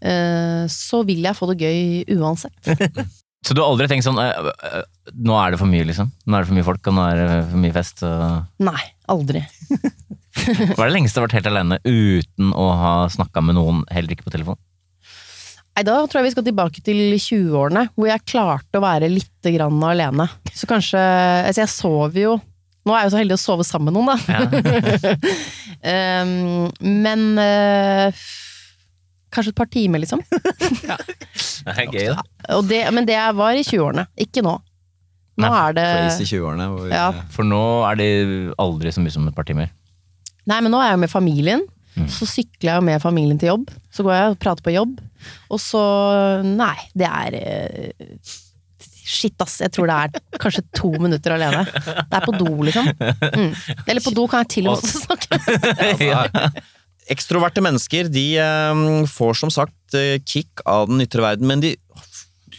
Eh, så vil jeg få det gøy uansett. Så du har aldri tenkt sånn øh, øh, Nå er det for mye, liksom. Nå er det for mye folk, og nå er det for mye fest. Og... Nei, aldri. Hva er det lengste du har vært helt alene uten å ha snakka med noen, heller ikke på telefon? Nei, da tror jeg vi skal tilbake til 20-årene, hvor jeg klarte å være litt grann alene. Så kanskje Altså, jeg sover jo Nå er jeg jo så heldig å sove sammen med noen, da. Em, men eh, Kanskje et par timer, liksom. Det er gøy, da. Det, men det var i 20-årene, ikke nå. Nå Nei, er det Crazy 20-årene. hvor- Ja. For nå er det aldri så mye som et par timer. Nei, men nå er jeg med familien. Mm. Så sykler jeg med familien til jobb. Så går jeg og prater på jobb. Og så Nei, det er eh, Shit, ass. Jeg tror det er kanskje to minutter alene. Det er på do, liksom. Mm. Eller på do kan jeg til og med snakke. ja. Ekstroverte mennesker de eh, får som sagt eh, kick av den ytre verden, men de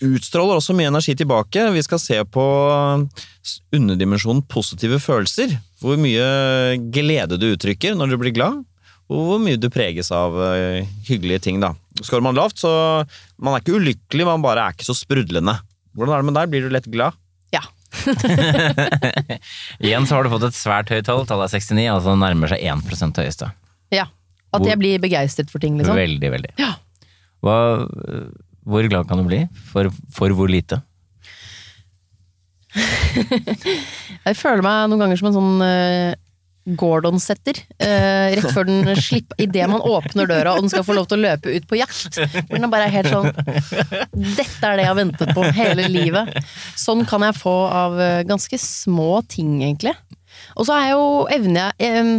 utstråler også mye energi tilbake. Vi skal se på underdimensjonen positive følelser. Hvor mye glede du uttrykker når du blir glad, og hvor mye du preges av eh, hyggelige ting. da. Skårer man lavt, så man er ikke ulykkelig, man bare er ikke så sprudlende. Hvordan er det med deg? Blir du lett glad? Ja. Igjen så har du fått et svært høyt tall, tallet er 69, altså nærmer seg 1% høyeste. ja. At jeg blir begeistret for ting, liksom. Veldig, veldig. Ja. Hva, hvor glad kan du bli? For, for hvor lite? Jeg føler meg noen ganger som en sånn uh, Gordon-setter. Uh, rett før den slipper Idet man åpner døra og den skal få lov til å løpe ut på jakt. Hvor den bare er helt sånn Dette er det jeg har ventet på hele livet. Sånn kan jeg få av eh, ganske små ting, egentlig. Og så er jo evner jeg em,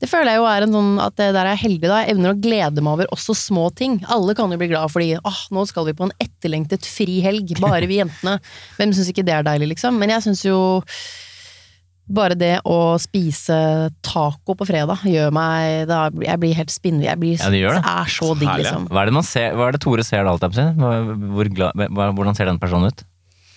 Det føler jeg jo er en sånn at det der er jeg heldig, da. Jeg evner å glede meg over også små ting. Alle kan jo bli glad fordi åh, nå skal vi på en etterlengtet frihelg. Bare vi jentene. Hvem syns ikke det er deilig, liksom? Men jeg syns jo bare det å spise taco på fredag gjør meg da, Jeg blir helt spinnvill. Jeg blir, Ja, det gjør det. er så digg, liksom. Hva er det, man ser, hva er det Tore ser da, alt jeg på å hvordan ser den personen ut?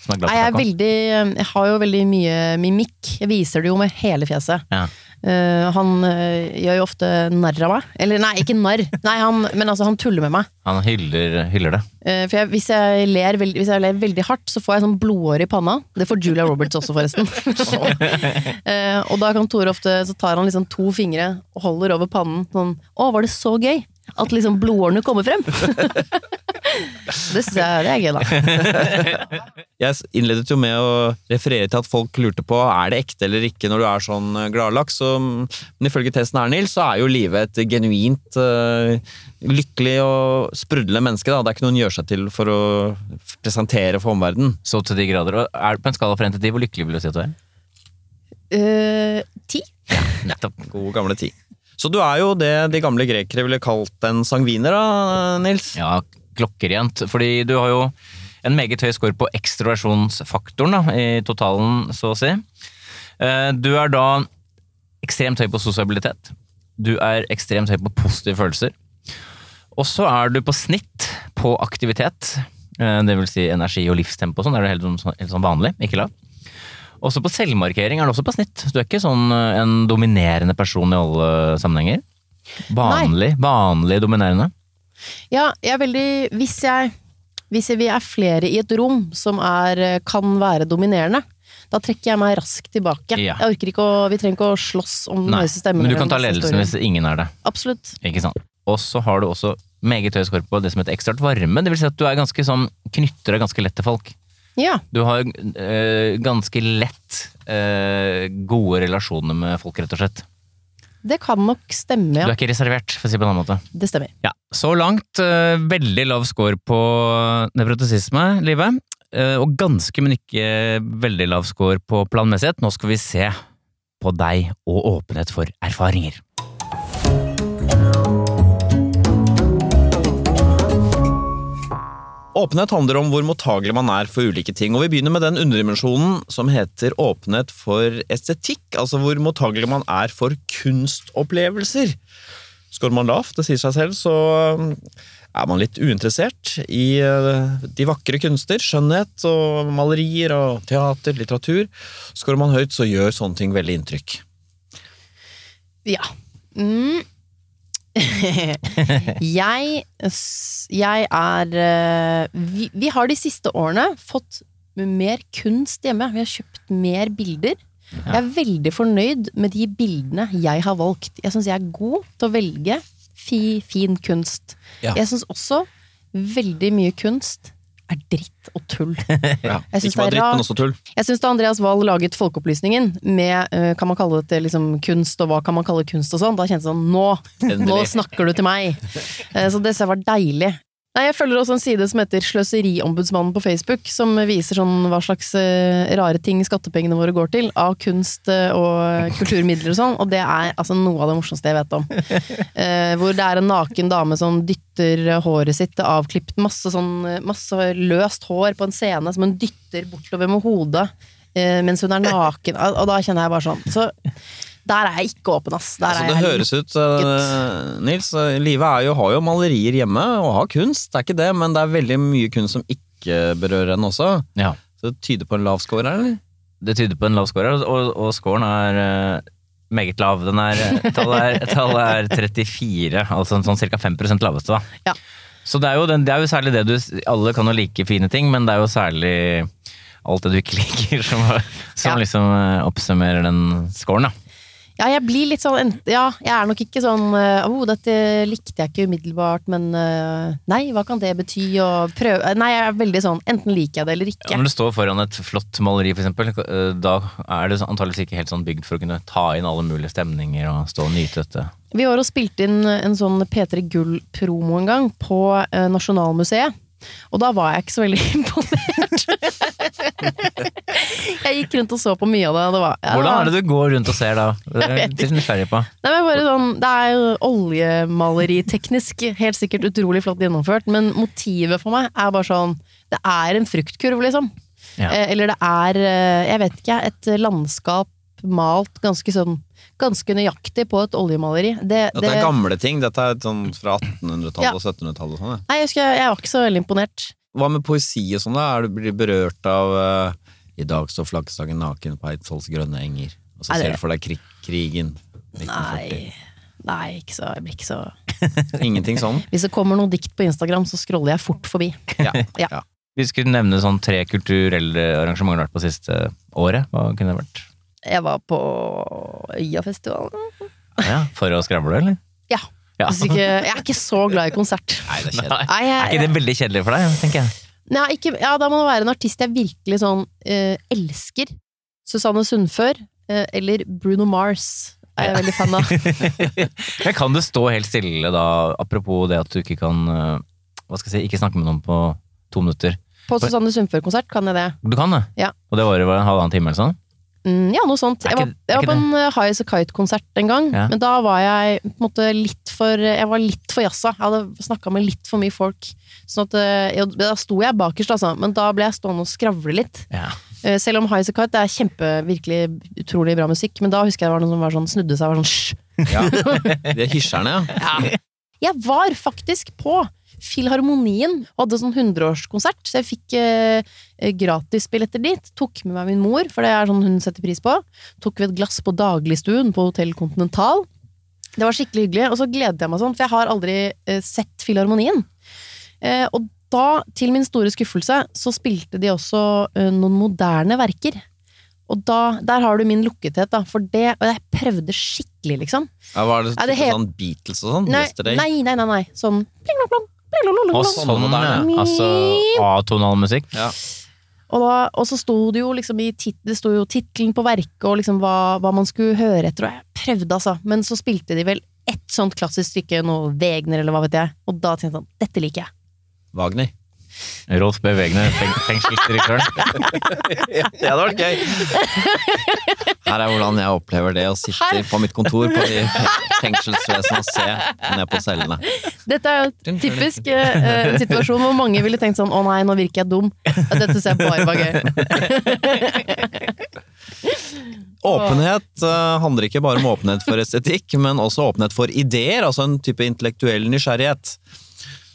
Som er glad Nei, jeg, er veldig, jeg har jo veldig mye mimikk. Jeg viser det jo med hele fjeset. Ja. Eh, han uh, gjør jo ofte narr av meg. Eller nei, ikke narr, nei, han, men altså han tuller med meg. Han hyller, hyller det. Uh, for jeg, hvis, jeg ler hvis jeg ler veldig hardt, så får jeg sånn blodår i panna. Det får Julia Roberts også, forresten. Og da kan Tore ofte Så tar han liksom to fingre og holder over pannen. Sånn Å, var det så gøy? At liksom blodårene kommer frem. det syns jeg det er gøy, da. Jeg innledet jo med å referere til at folk lurte på er det ekte eller ikke når du er sånn eh, gladlaks. Så, men ifølge testen her, Nils, så er jo livet et genuint uh, lykkelig og sprudlende menneske. Da. Det er ikke noe en gjør seg til for å presentere for omverdenen. Så til de grader. Og er på en skala fra 1 til 10, hvor lykkelig vil du si at du er? Uh, ti? Nettopp. God gamle tid. Så du er jo det de gamle grekere ville kalt en sangviner, da, Nils? Ja, klokkerent. Fordi du har jo en meget høy score på ekstroversjonsfaktoren da, i totalen, så å si. Eh, Du er da ekstremt høy på sosialitet. Du er ekstremt høy på positive følelser. Og så er du på snitt på aktivitet. eh, Det vil si energi og livstempo og sånn. Det er helt, sånn- helt sånn vanlig, ikke lav. Også på selvmarkering er det også på snitt. Du er ikke sånn eh, en dominerende person i alle sammenhenger. Vanlig, vanlig dominerende. Ja, jeg er veldig Hvis jeg Hvis vi er flere i et rom som er, kan være dominerende, da trekker jeg meg raskt tilbake. Ja. Jeg orker ikke å Vi trenger ikke å slåss om den Nei, høyeste stemmen. men du kan ta ledelsen hvis ingen er det. Absolutt. Ikke sant? Og så har du også meget høy score på det som heter ekstraart varme. Det vil si at du er ganske sånn, knytter deg ganske lett til folk. Ja. Du har øh, ganske lett øh, gode relasjoner med folk, rett og slett. Det kan nok stemme, Du ja. er ikke reservert, for å si det på en annen måte. Det stemmer. Ja, Så langt øh, veldig lav score på nevrotesisme, livet. og ganske, men ikke veldig lav score på planmessighet. Nå skal vi se på deg og åpenhet for erfaringer. Åpenhet handler om hvor mottagelig man er for ulike ting, og vi begynner med den underdimensjonen som heter åpenhet for estetikk, altså hvor mottagelig man er for kunstopplevelser. Skårer man lavt, det sier seg selv, så um, er man litt uinteressert i uh, de vakre kunster, skjønnhet og malerier og teater, litteratur. Skårer man høyt, så gjør sånne ting veldig inntrykk. Ja. Mm. jeg, jeg er eh, vi, vi har de siste årene fått mer kunst hjemme. Vi har kjøpt mer bilder. Jeg er veldig fornøyd med de bildene jeg har valgt. Jeg syns jeg er god til å velge fi, fin kunst. Ja. Jeg syns også veldig mye kunst er dritt og tull. Ja. Ikke bare dritt, men også tull. Jeg syns da Andreas Wahl laget Folkeopplysningen med eh, kan man kalle det liksom kunst, og hva kan man kalle kunst og sånn, da kjentes det sånn nå, nå snakker du til meg! Eh, Så det var deilig. Nei, Jeg følger også en side som heter Sløseriombudsmannen på Facebook, som viser sånn hva slags eh, rare ting skattepengene våre går til, av kunst eh, og kulturmidler og sånn, og det er altså noe av det morsomste jeg vet om. Eh, hvor det er en naken dame som dytter håret sitt avklipt, masse sånn masse løst hår på en scene som hun dytter bortover med hodet eh, mens hun er naken, og og da kjenner jeg bare sånn. Så der er jeg ikke åpen, ass. Der Altså, er det jeg høres ut, uh, Nils, Livet Live er jo, har jo malerier hjemme og har kunst, det er ikke det, men det er veldig mye kunst som ikke berører henne også. Ja. Så det tyder på en lav score her, eller? Det tyder på en lav score, og, og scoren er uh meget lav. Den er, tallet, er, tallet er 34, altså sånn ca. 5 laveste. Da. Ja. Så det er, jo den, det er jo særlig det du Alle kan jo like fine ting, men det er jo særlig alt det du ikke liker, som, som Ja. liksom eh, oppsummerer den scoren. Da. Ja, jeg blir litt sånn Ja, jeg er nok ikke sånn eh, oh, dette likte jeg ikke umiddelbart, men eh, nei, hva kan det bety? Og prøve Nei, jeg er veldig sånn enten liker jeg det eller ikke. Ja, når du står foran et flott maleri, for eksempel, eh, da er det antakeligvis ikke helt sånn bygd for å kunne ta inn alle mulige stemninger og stå og nyte dette. Vi var og spilte inn en sånn P3 Gull-promo en gang på eh, Nasjonalmuseet. Og da var jeg ikke så veldig imponert. jeg gikk rundt og så på mye av det. det var, ja, Hvordan er det du går rundt og ser da? Det er jeg litt nysgjerrig på. Nei, men bare sånn, Det er jo oljemaleriteknisk, helt sikkert utrolig flott gjennomført, men motivet for meg er bare sånn Det er en fruktkurv, liksom. Ja. Eh, eller det er, eh, jeg vet ikke, et landskap malt ganske sånn Ganske nøyaktig på et oljemaleri. Det, Dette det, er gamle ting, dette er sånn fra 1800-tallet Ja. og 1700-tallet sånn. nei, jeg, husker, jeg var ikke så veldig imponert. Hva med poesi og sånn da? Er du berørt av uh, I dag står flaggstangen naken på Eidsvolls grønne enger. Og så det- ser du for deg krig, krigen. 1940. Nei, nei ikke så, jeg blir ikke så Ingenting sånn? Hvis det kommer noe dikt på Instagram, så scroller jeg fort forbi. Ja. Ja. ja. Vi skulle nevne sånn tre kulturelle arrangementer du har vært på siste året. Hva kunne det vært? Jeg var på Øyafestivalen. Ja, for å skravle, eller? Ja. Ja. Hvis ikke, jeg er ikke så glad i konsert. Nei, det er Nei. kjedelig. jeg, Er ikke det veldig kjedelig for deg, tenker jeg? Nei, ikke, ja, da må det være en artist jeg virkelig sånn eh, elsker. Susanne Sundfør eh, eller Bruno Mars er jeg veldig fan av. Men kan du stå helt stille da, apropos det at du ikke kan øh, hva skal jeg si, ikke snakke med noen på to minutter? På Susanne Sundfør-konsert kan jeg det. Du kan det? Ja. Og det var over en halvannen time eller sånn? Mm, ja, noe sånt. Er Jeg var, er jeg var på en uh, High As A Kite-konsert en gang, Ja. men da var jeg på en måte litt for Jeg var litt for jazza. Jeg hadde snakka med litt for mye folk. Sånn at, uh, jeg, da sto jeg bakerst, altså, men da ble jeg stående og skravle litt. Ja. Uh, Selv om High As A Kite det er kjempe, virkelig utrolig bra musikk, men da husker jeg det var noen som var sånn, snudde seg og var sånn hysj. Ja. De hysjerne, ja. Jeg var faktisk på Filharmonien hadde sånn 100-årskonsert, så jeg fikk eh, gratisbilletter dit. Tok med meg min mor, for det er sånn hun setter pris på. Tok vi et glass på dagligstuen på Hotell Continental. Det var skikkelig hyggelig, og så gledet jeg meg sånn, for jeg har aldri eh, sett Filharmonien. Eh, og da, til min store skuffelse, så spilte de også eh, noen moderne verker. Og da, der har du min lukkethet, da, for det Og jeg prøvde skikkelig, liksom. ja var det, Ja, det sånn Beatles og sånn? Nei, nei, nei, nei. Sånn pling, plong, plong, Og sånn, moderne. altså atonal musikk. Ja. Og, da, og så sto det jo liksom i tit, Det sto jo tittelen på verket og liksom hva, hva man skulle høre etter, og jeg prøvde altså. Men så spilte de vel ett sånt klassisk stykke, noe Wegner eller hva vet jeg, og da tenkte jeg sånn, dette liker jeg. Wagner. Rolf B. Wegner, fengselsdirektøren. ja, det hadde vært gøy! Her er hvordan jeg opplever det å sitte Her. på mitt kontor på de fengselsvesenene og se ned på cellene. Dette er jo en typisk eh, en situasjon hvor mange ville tenkt sånn, å nei, nå virker jeg dum. Dette ser jeg bare var gøy. Åpenhet uh, handler ikke bare om åpenhet for estetikk, men også åpenhet for ideer, altså en type intellektuell nysgjerrighet.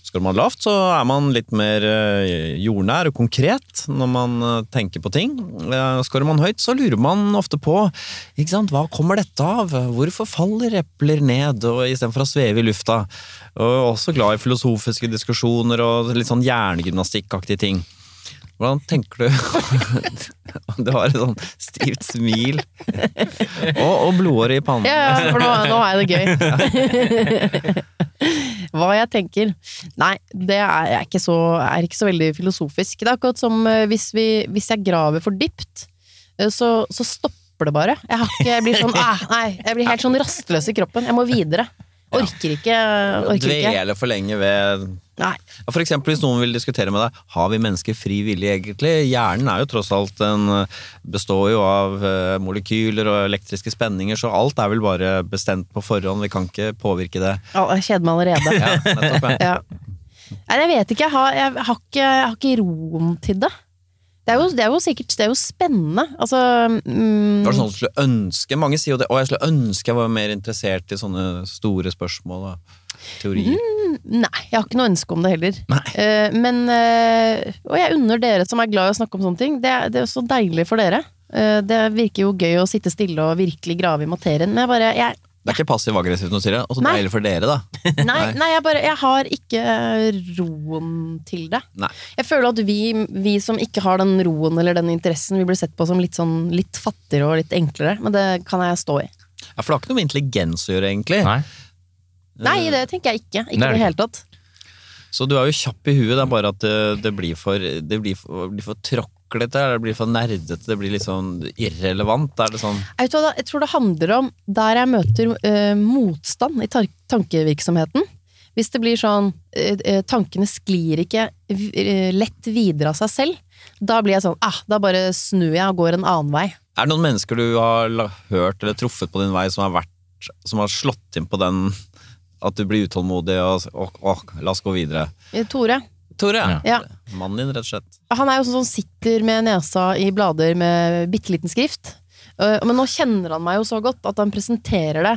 Skal man lavt, så er man litt mer eh, jordnær og konkret når man eh, tenker på ting. Eh, Skårer man høyt, så lurer man ofte på ikke sant, hva kommer dette av? Hvorfor faller epler ned, istedenfor å sveve i lufta? Og også glad i filosofiske diskusjoner og litt sånn hjernegymnastikkaktige ting. Hvordan tenker du Du har et sånn stivt smil. Og, og blodåre i pannen. Ja, for nå, nå er det gøy. Hva jeg tenker? Nei, det er, ikke så, er ikke så veldig filosofisk. Det er akkurat som eh, hvis, vi, hvis jeg graver for dypt, eh, så, så stopper det bare. Jeg, har ikke, jeg blir sånn ah, Nei, jeg blir helt sånn rastløs i kroppen. Jeg må videre. Orker ikke. Orker. Dvele for lenge ved Nei. For eksempel hvis noen vil diskutere med deg Har vi mennesker fri vilje egentlig? Hjernen er jo tross alt en består jo av eh, molekyler og elektriske spenninger, så alt er vel bare bestemt på forhånd. Vi kan ikke påvirke det. Ja, jeg kjeder meg allerede. Ja, nettopp, ja. Ja. Nei, jeg vet ikke. Jeg har, jeg har ikke. jeg har ikke roen til det. Det er jo, det er jo sikkert Det er jo spennende. Altså mm, Var det sånn du skulle ønske Mange sier jo det. Å, jeg skulle ønske jeg var mer interessert i sånne store spørsmål og teorier. Nei, jeg har ikke noe ønske om det heller. Nei. Eh, men uh, Og jeg unner dere som er glad i å snakke om sånne ting. Det, er- det er så deilig for dere. Uh, det virker jo gøy å sitte stille og virkelig grave i materien. Men jeg bare jeg, Det er ikke passiv-aggressivt når du sier det. Og så deilig for dere, da. Nei, nei jeg, bare, jeg har ikke roen til det. Nei. Jeg føler at vi, vi som ikke har den roen eller den interessen, vi blir sett på som litt, sånn, litt fattigere og litt enklere. Men det kan jeg stå i. Ja, For det har ikke noe med intelligens å gjøre, egentlig. Nei. Nei, det tenker jeg ikke. Ikke i det hele tatt. Så du er jo kjapp i huet, det er bare at det, det blir for Det blir for, blir for tråklete, det blir for nerdete, det blir litt sånn irrelevant. Er det sånn Jeg, hva, jeg tror det handler om der jeg møter uh, motstand i tankevirksomheten. Hvis det blir sånn eh, eh, Tankene sklir ikke lett videre av seg selv. Da blir jeg sånn ah, Da bare snur jeg og går en annen vei. Er det noen mennesker du har hørt eller truffet på din vei som har, vært, som har slått inn på den at du blir utålmodig og, og, og la oss gå videre? Tore. Tore, Ja. Ja. mannen din, rett og slett. Han er jo sånn som sitter med nesa i blader med bitte liten skrift. Eh, Men nå kjenner han meg jo så godt at han presenterer det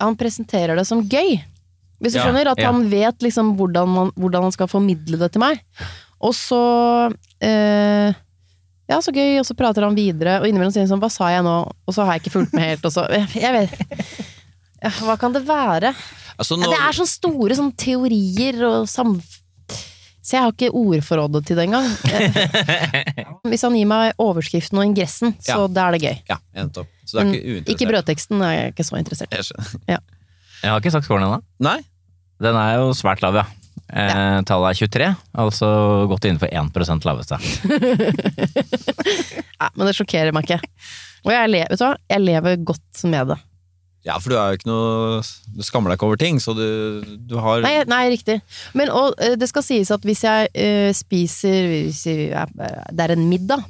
Han presenterer det som gøy. Hvis du Ja, skjønner? At ja. han vet liksom hvordan, man, hvordan han skal formidle det til meg. Og så eh, Ja, så gøy, og så prater han videre, og innimellom sier han sånn Hva sa jeg nå? Og så har jeg ikke fulgt med helt, og så Jeg vet ja, Hva kan det være? Altså, Ja, nå, det er sånne store sånn teorier og sam... Så jeg har ikke ordforrådet til det engang. Hvis han gir meg overskriften og ingressen, så Ja. da er det gøy. Ja, nettopp. Så det er ikke uinteressert? Ikke brødteksten er jeg ikke så interessert i. Jeg skjønner. Jeg har ikke sagt scoren ennå. Nei? Den er jo svært lav, ja. Eh, tallet er 23, altså godt innenfor 1% laveste. Nei, men det sjokkerer meg ikke. Og jeg, le, vet du hva? jeg lever godt med det. Ja, for du er jo ikke noe Du skammer deg ikke over ting, så du, du har Nei, nei riktig. Men og, eh, det skal sies at hvis jeg uh, spiser hvis jeg, Det er en middag,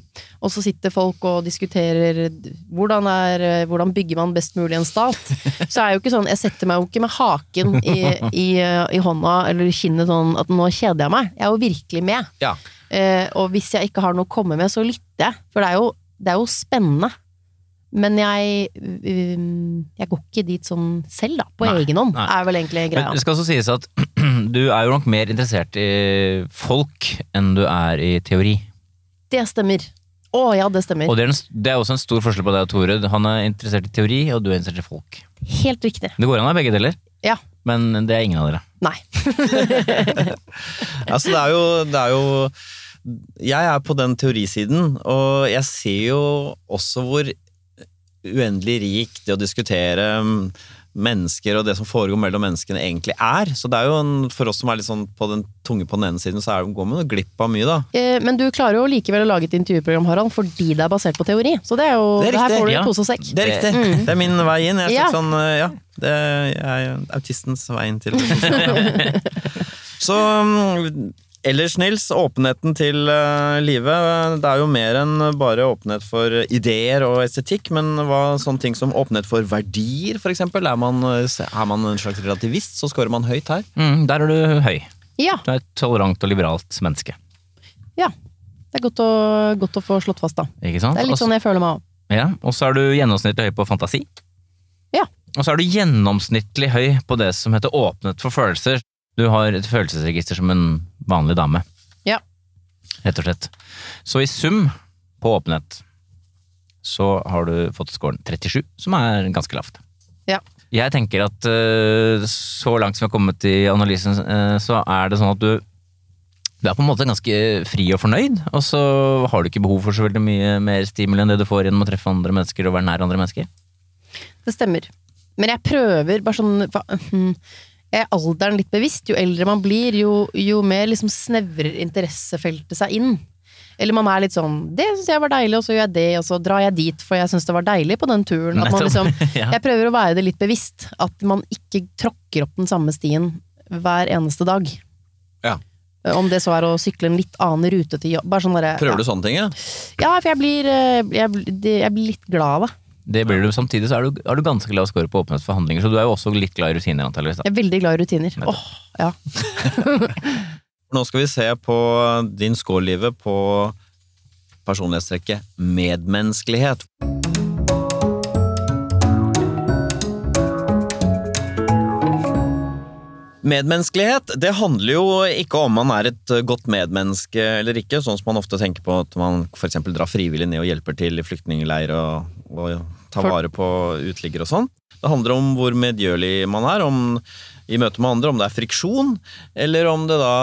og så sitter folk og diskuterer hvordan, er, eh, hvordan bygger man best mulig en stat, så er jo ikke sånn Jeg setter meg jo ikke med haken i, i, i hånda eller kinnet sånn at nå kjeder jeg meg. Jeg er jo virkelig med. Ja. Uh, og hvis jeg ikke har noe å komme med, så lytter jeg. For det er jo, det er jo spennende. Men jeg, um, jeg går ikke dit sånn selv, da. På Nei, egen hånd, nei. er vel egentlig greia. Men det skal også sies at du er jo nok mer interessert i folk enn du er i teori. Det stemmer. Å ja, det stemmer. Og det er, en, det er også en stor forskjell på deg og Tore. Han er interessert i teori, og du er interessert i folk. Helt riktig. Det går an å ha begge deler, Ja. men det er ingen av dere. Nei. Altså, det er jo, det er jo Jeg er på den teorisiden, og jeg ser jo også hvor uendelig rik det å diskutere mm, mennesker og det som foregår mellom menneskene egentlig er. Så det er jo en, for oss som er litt sånn på den tunge på den ene siden, så er det, går man glipp av mye, da. Eh, Men du klarer jo likevel å lage et intervjuprogram, Harald, fordi det er basert på teori. Så det er jo Det er Her får du ja. pose og sekk. Det er riktig. Det er min vei inn. Jeg er Ja. sånn, eh, ja, det er autistens vei inn til Så mm, ellers, Nils, åpenheten til eh, livet. Det er jo mer enn bare åpenhet for ideer og estetikk, men hva sånne ting som åpenhet for verdier, eksempel? Er man, eh, er man en slags relativist, så scorer man høyt her. Mm, der er du høy. Ja. Du er et tolerant og liberalt menneske. ja. Det er godt å, godt å få slått fast, da. Ikke sant? Det er litt Også- sånn jeg føler meg òg. Ja, og så er du gjennomsnittlig høy på fantasi. Ja. Og så er du gjennomsnittlig høy på det som heter åpnet for følelser. Du har et følelsesregister som en vanlig dame. Ja. Rett og slett. Så i sum på åpenhet så har du fått scoren 37, som er ganske lavt. Ja. Jeg tenker at eh, så langt som vi har kommet i analysen, eh, så er det sånn at du du er på en måte ganske fri og fornøyd, og så har du ikke behov for så veldig mye mer stimuli enn det du får gjennom å treffe andre mennesker og være nær andre mennesker. Det stemmer. Men jeg prøver bare sånn alderen litt bevisst. Jo eldre man blir, jo, jo mer liksom snevrer interessefeltet seg inn. Eller man er litt sånn 'Det syns jeg var deilig, og så gjør jeg det', og så drar jeg dit for jeg syns det var deilig på den turen. At man liksom, jeg prøver å være det litt bevisst. At man ikke tråkker opp den samme stien hver eneste dag. Ja. Om det så er å sykle en litt annen rute til jobb. Bare sånn der, Prøver du sånne ting, ja? Ja, for jeg blir, eh, jeg, jeg blir litt glad av det. Det blir du Samtidig så er du, er du ganske glad å score på åpenhetsforhandlinger, så du er jo også litt glad i rutiner, antakeligvis. Jeg er veldig glad i rutiner. Åh, Åh, ja. Nå skal vi se på din score-livet på personlighetstrekket medmenneskelighet. Medmenneskelighet det handler jo ikke om man er et godt medmenneske eller ikke, sånn som man ofte tenker på at man f.eks. drar frivillig ned og hjelper til i flyktningleir og, og ta vare på uteliggere og sånn. Det handler om hvor medgjørlig man er, om i møte med andre, om det er friksjon, eller om det da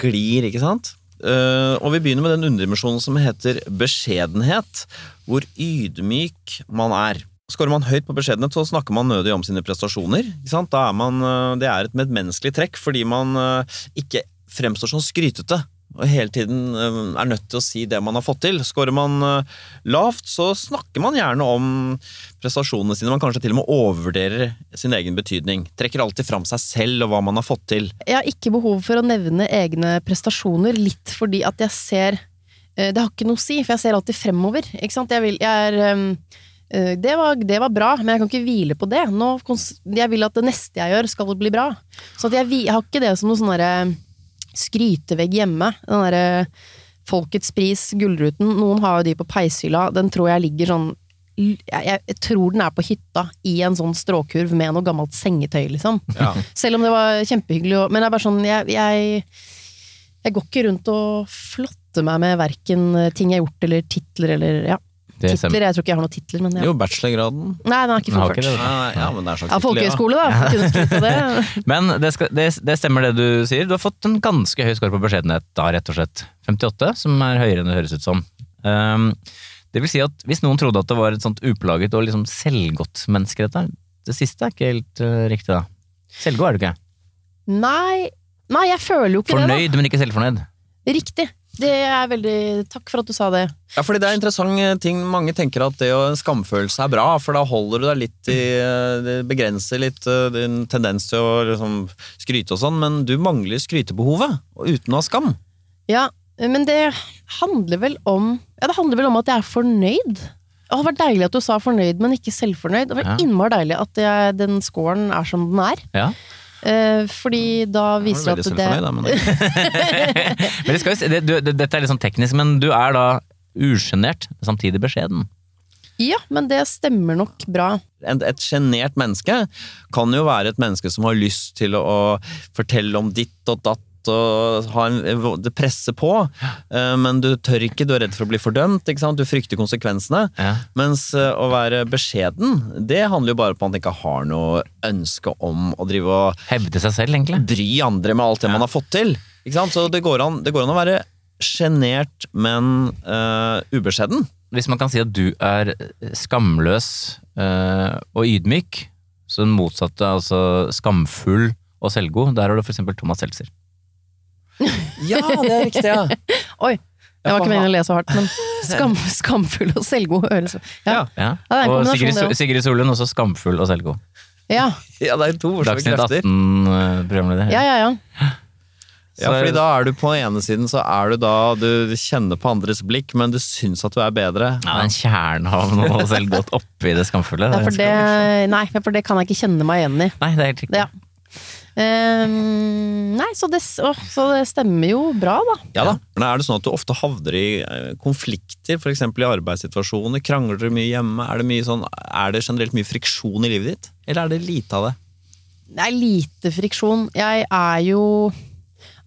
glir, ikke sant? Uh, og vi begynner med den underdimensjonen som heter beskjedenhet, hvor ydmyk man er. Skårer man høyt på beskjedenhet, så snakker man nødig om sine prestasjoner. Er man, eh, det er et medmenneskelig trekk, fordi man eh, ikke fremstår som skrytete. Og hele tiden eh, er nødt til å si det man har fått til. Skårer man eh, lavt, så snakker man gjerne om prestasjonene sine. Man kanskje til og med overvurderer sin egen betydning. Trekker alltid fram seg selv og hva man har fått til. Jeg har ikke behov for å nevne egne prestasjoner, litt fordi at jeg ser eh, Det har ikke noe å si, for jeg ser alltid fremover. Ikke sant? Jeg, vil, jeg er det var, det var bra, men jeg kan ikke hvile på det. Nå, jeg vil at det neste jeg gjør, skal bli bra. Så jeg, jeg har ikke det som noe sånn derre skrytevegg hjemme. Den derre Folkets pris, Gullruten. Noen har jo de på peishylla. Den tror jeg ligger sånn jeg, tror den er på hytta i en sånn stråkurv med noe gammelt sengetøy, liksom. Ja. Selv om det var kjempehyggelig. Men det er bare sånn, jeg, jeg, jeg går ikke rundt og flotter meg med verken ting jeg har gjort, eller titler, eller ja. Det stemmer. Titler, jeg tror ikke jeg har noen titler, men ja. Jo, bachelorgraden. Nei, den er ikke har ikke fullført. Ja, ja, men det er slags Ja, tittel, ja. folkehøyskole, da. det. Men det, skal, det, det stemmer det du sier. Du har fått en ganske høy skår på beskjedenhet da, rett og slett. 58, som er høyere enn det høres ut som. Um, det vil si at hvis noen trodde at det var et sånt uplaget og liksom selvgodt menneske, dette, det siste er ikke helt uh, riktig, da. Selvgod er du ikke. Nei, Nei, jeg føler jo ikke Fornøyd, men ikke selvfornøyd. Riktig. Det er veldig Takk for at du sa det. Ja, fordi det er interessant ting. Mange tenker at det å skamfølelse er bra, for da holder du deg litt i Det begrenser litt eh, din tendens til å liksom skryte og sånn, men du mangler skrytebehovet, uten å ha skam. Ja, men det handler vel om Ja, det handler vel om at jeg er fornøyd. Det hadde vært deilig at du sa fornøyd, men ikke selvfornøyd. Det var Ja. innmari deilig at jeg, den scoren er som den er. Ja. Eh, fordi da viser det veldig at det selvfornøyd, da, men Men det skal det, du, det, dette er litt sånn teknisk, men du er da usjenert, samtidig beskjeden. Ja, men det stemmer nok bra. Et sjenert menneske kan jo være et menneske som har lyst til å fortelle om ditt og datt og ha en, det presser på, eh, men du tør ikke, du er redd for å bli fordømt, du frykter konsekvensene. Ja. Mens eh, å være beskjeden, det handler jo bare på at man ikke har noe ønske om å drive og Hevde seg selv, egentlig. bry andre med alt det man har fått til. Så det går an, det går an å være sjenert, men uh, ubeskjeden. Hvis man kan si at du er skamløs uh, og ydmyk, så den motsatte, altså skamfull og selvgod, der har du eksempel Thomas Seltzer. Ja, det er riktig, ja. Oi, det var ikke meningen å le så hardt, men skam, skamfull og selvgod høres Ja. Ja. Ja. Det er og Sigrid, det også. Sigrid Solund også skamfull og selvgod. ja. ja, det er to morsomme Dagsnytt 18-programleder. Ja, ja, ja. Ja, fordi da er du på den ene siden, så er du da Du kjenner på andres blikk, men du syns at du er bedre. Ja, en kjerne av noe selvgodt oppi det skamfulle. ja for, det, det, nei, for det kan jeg ikke kjenne meg igjen i. nei, det er helt riktig. Ja. Ehm, nei, så det, å, så det stemmer jo bra, da. Ja da. Men er det sånn at du ofte havner i eh, konflikter, f.eks. i arbeidssituasjoner? Krangler dere mye hjemme? Er det, mye sånn, er det generelt mye friksjon i livet ditt? Eller er det lite av det? Det er lite friksjon. Jeg er jo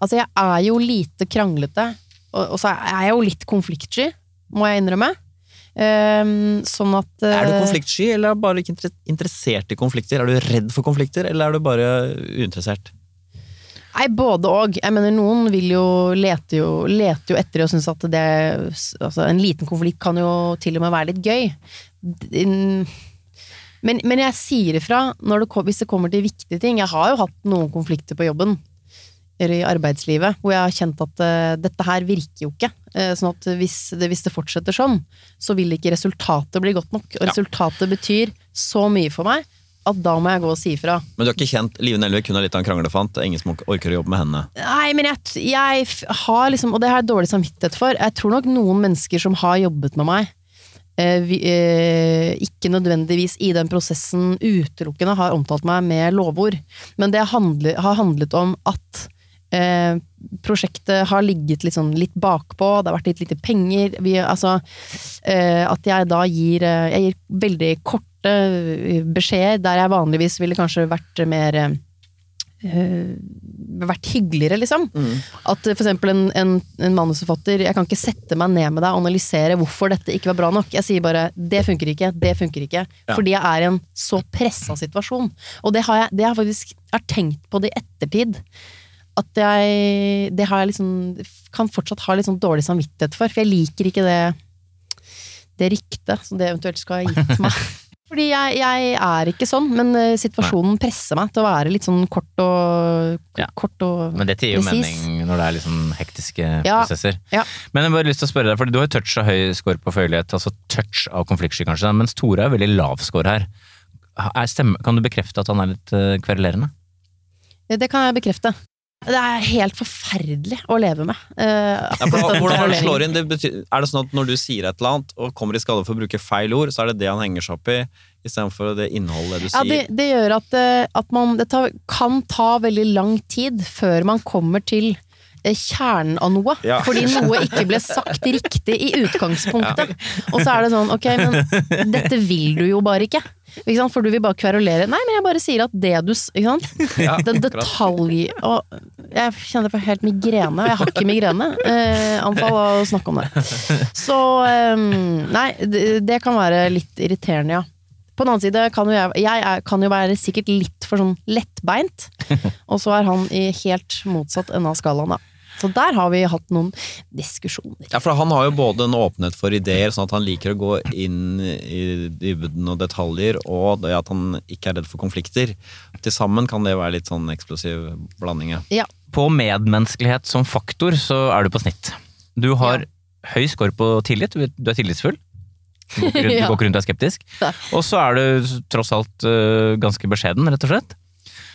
Altså, jeg er jo lite kranglete, og, og så er jeg jo litt konfliktsky, må jeg innrømme. Ehm, sånn at Er du eh, konfliktsky, eller bare ikke interessert i konflikter? Er du redd for konflikter, eller er du bare uinteressert? Nei, både og. Jeg mener, noen vil jo lete jo, leter jo etter og synes at det Altså, en liten konflikt kan jo til og med være litt gøy. Men, men jeg sier ifra det, hvis det kommer til viktige ting. Jeg har jo hatt noen konflikter på jobben, i arbeidslivet, hvor jeg har kjent at uh, dette her virker jo ikke. Uh, sånn at hvis det, hvis det fortsetter sånn, så vil ikke resultatet bli godt nok. Og Ja. resultatet betyr så mye for meg at da må jeg gå og si ifra. Men du har ikke kjent Live Nelvik hun er litt av en kranglefant. Ingen som orker å jobbe med henne. Nei, men jeg, jeg har liksom, og det har jeg dårlig samvittighet for, jeg tror nok noen mennesker som har jobbet med meg, eh, vi, eh, ikke nødvendigvis i den prosessen utelukkende har omtalt meg med lovord, men det handler, har handlet om at eh, prosjektet har ligget litt, sånn, litt bakpå, det har vært litt lite penger, vi, altså, eh, at jeg da gir, eh, jeg gir veldig korte eh, beskjeder, der jeg vanligvis ville kanskje vært mer eh, vært hyggeligere, liksom. At f.eks. en, en, en manusforfatter Jeg kan ikke sette meg ned med deg og analysere hvorfor dette ikke var bra nok. Jeg sier bare 'det funker ikke', 'det funker ikke'. Ja. Fordi jeg er i en så pressa situasjon. Og det har jeg, det har faktisk jeg har tenkt på det i ettertid. At jeg Det har jeg liksom Kan fortsatt ha litt sånn dårlig samvittighet for. For jeg liker ikke det Det ryktet som det eventuelt skal ha gitt meg. Fordi jeg, jeg er ikke sånn, men eh, situasjonen presser meg til å være litt sånn kort og, Ja. kort og Men dette gir jo precis. mening når det er sånn hektiske Ja. prosesser. Ja. Men jeg bare lyst til å spørre deg, for du har jo touch av høy score på følelighet, altså touch av konfliktsky kanskje, mens Tore er veldig lav score her. Er stemme, kan du bekrefte at han er litt uh, kverulerende? Det kan jeg bekrefte. Det er helt forferdelig å leve med. Uh, Ja, for, hvordan det slår inn? Det betyr, er det sånn at når du sier et eller annet og kommer i skade for å bruke feil ord, så er det det han henger seg opp i, istedenfor det innholdet du Ja, sier? det, det gjør at, eh, at man Det tar, kan ta veldig lang tid før man kommer til eh, kjernen av noe. Ja. Fordi noe ikke ble sagt riktig i utgangspunktet. Og så er det sånn, ok, men dette vil du jo bare ikke. For du vil bare kverulere. Nei, men jeg bare sier at det du Ikke sant? Ja, Den detalj... Og jeg kjenner på helt migrene. og Jeg har ikke migrene. Eh, anfall å snakke om det. Så um, Nei, det, det kan være litt irriterende, ja. På den annen side kan jo jeg, jeg er, kan jo være sikkert litt for sånn lettbeint, og så er han i helt motsatt ende av skalaen, da. Så der har vi hatt noen diskusjoner. Ja, for Han har jo både en åpenhet for ideer, sånn at han liker å gå inn i dybden og detaljer, og det at han ikke er redd for konflikter. Til sammen kan det være litt sånn eksplosiv blanding. ja. Ja, På medmenneskelighet som faktor så er du på snitt. Du har høy score på tillit, du er- tillitsfull. Du går ikke rundt, du og er skeptisk. Og så er du tross alt øh, ganske beskjeden, rett og slett.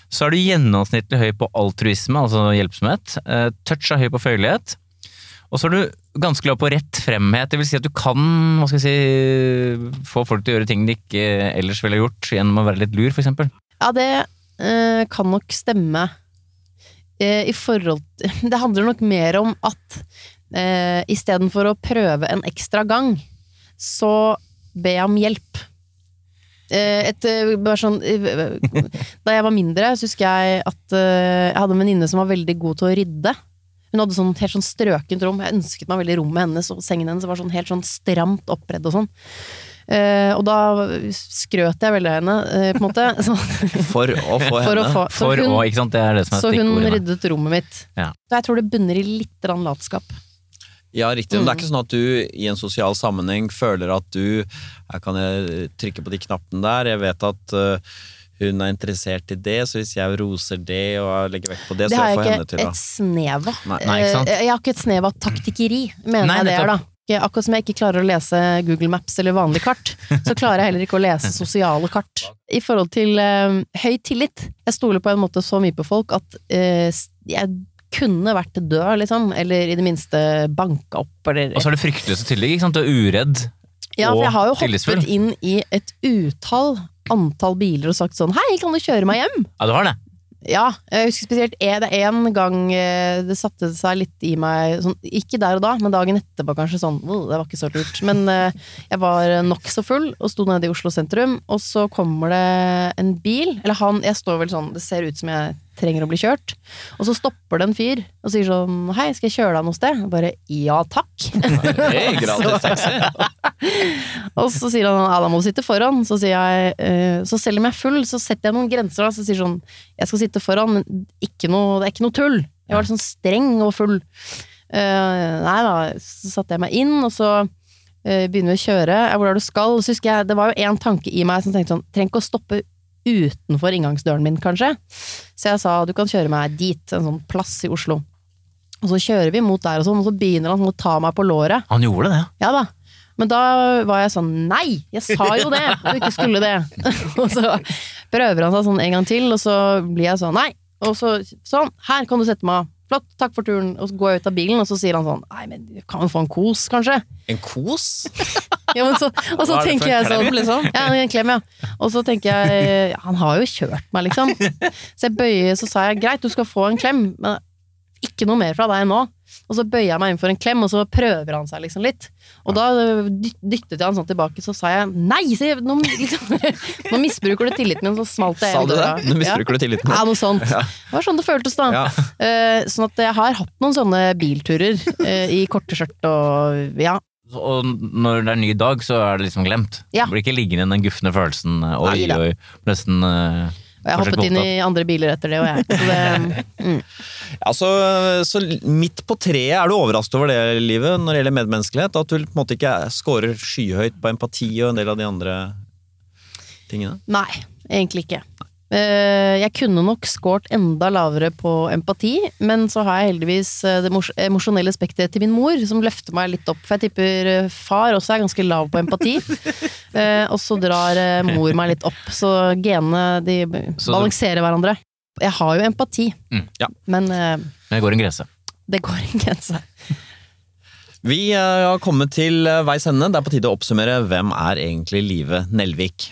Så er du gjennomsnittlig høy på altruisme, altså hjelpsomhet. Uh, touch er høy på følelighet. Og så er du ganske lav på rett fremhet, det vil si at du kan si, få folk til å gjøre ting de ikke ellers ville gjort, gjennom å være litt lur, eksempel. Ja, det øh, kan nok stemme. Eh, I forhold til Det handler nok mer om at eh, istedenfor å prøve en ekstra gang, så be om hjelp. Eh, et, eh, bare sånn, eh, da jeg var mindre, så husker jeg at jeg hadde en venninne som var veldig god til å rydde. Hun hadde sånn helt sånn strøkent rom. Jeg ønsket meg veldig rommet hennes, og sengen hennes var sånn helt sånn stramt oppredd og sånn. Eh, og da skrøt jeg veldig av henne, på en måte. Så, For å få for å henne. få, For hun, å, ikke sant? Det er det som er så hun ryddet rommet mitt. Ja. Så jeg tror det bunner i litt latskap. Ja, riktig. Men det Mm. er ikke sånn at du i en sosial sammenheng føler at du Her kan jeg trykke på de knappene der. Jeg vet at uh, hun er interessert i det, så hvis jeg roser det og legger vekt på det, Det så jeg får jeg henne ikke til å et snev av. Nei, nei, ikke sant? Eh, Jeg har ikke et snev av taktikkeri, mener Nei, jeg det er, da. Akkurat som jeg ikke klarer å lese Google Maps eller vanlig kart, så klarer jeg heller ikke å lese sosiale kart. I forhold til eh, høy tillit. Jeg stoler på en måte så mye på folk at s- jeg kunne vært død, liksom. Eller i det minste banka opp, eller Og så er det fryktløse og tillegg, ikke sant? Du er uredd. Ja, for jeg har jo hoppet inn i et utall antall biler og sagt sånn Hei, kan du kjøre meg hjem? Ja, du har det. Ja, jeg husker spesielt er det en gang eh, det satte seg litt i meg sånn, Ikke der og da, men dagen etterpå kanskje sånn Det var ikke så lurt. Men eh, jeg var nokså full og sto nede i Oslo sentrum, og så kommer det en bil. Eller han Jeg står vel sånn Det ser ut som jeg trenger å bli kjørt. Og så stopper det en fyr og sier sånn Hei, skal jeg kjøre deg noe sted? Og bare ja takk. Hey, gratis taxi. Og så sier han ja, da må du sitte foran. Så sier jeg eh, Så selv om jeg er full, så setter jeg noen grenser. da Så sier sånn jeg skal sitte foran, men ikke noe, det er ikke noe tull. Jeg var litt sånn streng og full. Uh, nei da, så satte jeg meg inn, og så uh, begynner vi å kjøre. Hvor er det du skal? Så husker jeg, det var jo en tanke i meg som tenkte sånn Trenger ikke å stoppe utenfor inngangsdøren min, kanskje. Så jeg sa du kan kjøre meg dit, en sånn plass i Oslo. Og så kjører vi mot der og sånn, og så begynner han å ta meg på låret. Han gjorde det, ja. Da. Men da var jeg sånn Nei! Jeg sa jo det! og du ikke skulle det. og så prøver han seg sånn en gang til, og så blir jeg sånn Nei! Og så sånn. Her kan du sette meg. Flott, takk for turen. Og så går jeg ut av bilen, og så sier han sånn Nei, men du kan jo få en kos, kanskje? En kos? Ja, men så, og så er tenker jeg sånn liksom? Ja, en klem, ja. Og så tenker jeg ja, Han har jo kjørt meg, liksom. Så jeg bøyer, så sa jeg greit, du skal få en klem, men ikke noe mer fra deg nå. Og så bøyer jeg meg inn for en klem, og så prøver han seg liksom litt. Og da dy- dyttet jeg han sånn tilbake, så sa jeg nei! Se, nå, liksom, nå misbruker du tilliten min, så smalt jeg Sa du det? Nå misbruker du tilliten min. Ja, noe sånt. Ja. Det var sånn det føltes, da. Ja. Uh, sånn at jeg har hatt noen sånne bilturer uh, i korte skjørt og ja. Og når det er ny dag, så er det liksom glemt. Ja. Det blir ikke liggende den gufne følelsen. eh, Oi, oi, nesten eh, Og jeg har hoppet inn i andre biler etter det, og jeg. Så det, mm. Ja, så, så midt på treet er du overrasket over det livet når det gjelder medmenneskelighet? At du på en måte ikke scorer skyhøyt på empati og en del av de andre tingene? Nei, egentlig ikke. Eh, Jeg kunne nok scoret enda lavere på empati, men så har jeg heldigvis eh, det emosjonelle spekteret til min mor, som løfter meg litt opp. For jeg tipper eh, far også er ganske lav på empati. Eh, Og så drar mor meg litt opp, så genene de balanserer hverandre. Jeg har jo empati, Mm, ja. men Men det går en grense. det går en grense. Vi har kommet til veis ende. Det er på tide å oppsummere hvem er egentlig Live Nelvik.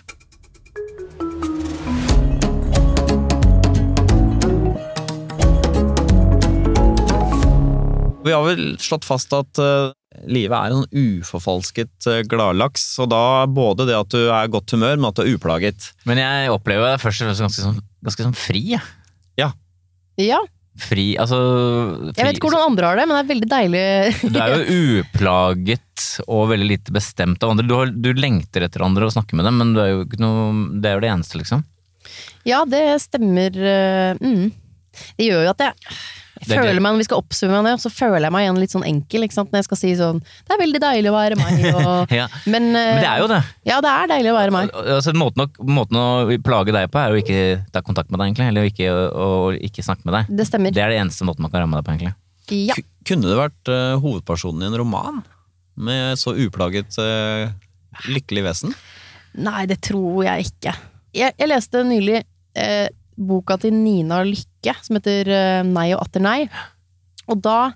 Vi har vel slått fast at uh, livet er en sånn uforfalsket uh, gladlaks, og da både det at du er i godt humør, men at du er uplaget. Men jeg opplever deg først og fremst ganske, sånn, ganske sånn fri. jeg. Ja, Fri, altså fri, jeg vet ikke hvordan andre har det, men det er veldig deilig. Du er jo uplaget og veldig lite bestemt av andre. Du, har, du lengter etter andre og snakker med dem, men du er jo ikke noe, det er jo det eneste, liksom. Ja, det stemmer. eh, Mm. Det gjør jo at jeg Det er føler meg, Når vi skal oppsummere det, så føler jeg meg igjen litt sånn enkel. Ikke sant? Når jeg skal si sånn Det er veldig deilig å være meg. Og, Ja. men, eh, Men det er jo det. Ja, det er deilig å være meg. Altså, måten, å, måten å plage deg på er jo ikke ta kontakt med deg, egentlig. Eller ikke, å, å ikke snakke med deg. Det stemmer. Det er det eneste måten man kan ramme deg på, egentlig. Ja. Kunne det vært uh, hovedpersonen i en roman? Med så uplaget uh, lykkelig vesen? Nei, det tror jeg ikke. Jeg, jeg leste nylig eh, boka til Nina Lykke, som heter eh, Nei og atter nei. Og da,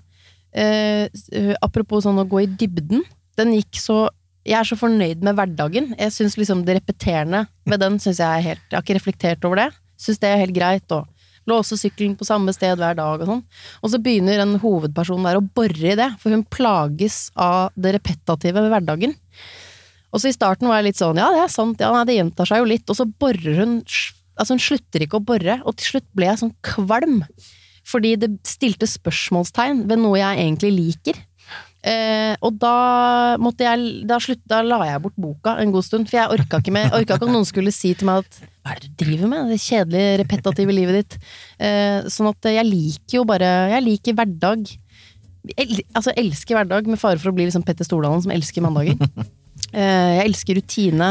eh, eh, apropos sånn å gå i dybden, den gikk så Jeg er så fornøyd med hverdagen. Jeg synes liksom Det repeterende med den synes jeg er helt Jeg har ikke reflektert over det. Syns det er helt greit. Og låse sykkelen på samme sted hver dag og sånn. Og så begynner en hovedperson der å bore i det, for hun plages av det repetative ved hverdagen. Og så i starten var jeg litt sånn, ja det er sant, ja nei, det gjentar seg jo litt, og så borer hun, altså hun slutter ikke å bore, og til slutt ble jeg sånn kvalm. Fordi det stilte spørsmålstegn ved noe jeg egentlig liker. Eh, og da måtte jeg, da, slutt, da la jeg bort boka en god stund, for jeg orka ikke, med, orka ikke at noen skulle si til meg at hva er det du driver med, det kjedelige, repetative livet ditt. Eh, sånn at jeg liker jo bare, jeg liker hverdag. El, altså, elsker hverdag, med fare for å bli liksom Petter Stordalen som elsker mandager. Eh, jeg elsker rutine.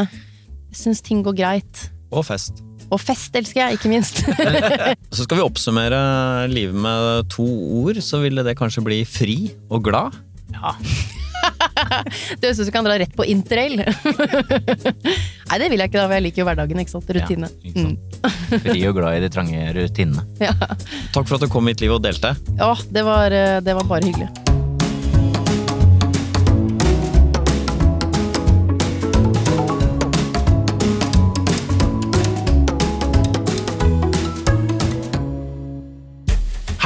Syns ting går greit. Og fest. Og fest elsker jeg, ikke minst. Så skal vi oppsummere livet med to ord, så ville det kanskje bli fri og glad. Ja. Det høres ut som du kan dra rett på interrail. Nei, det vil jeg ikke, da, for jeg liker jo hverdagen. ikke sant? Rutine. Ja, ikke sant. Fri og glad i de trange rutinene. Mm. Ja. Takk for at du kom hit, Liv, og delte. Ja, det var, eh, det var bare hyggelig.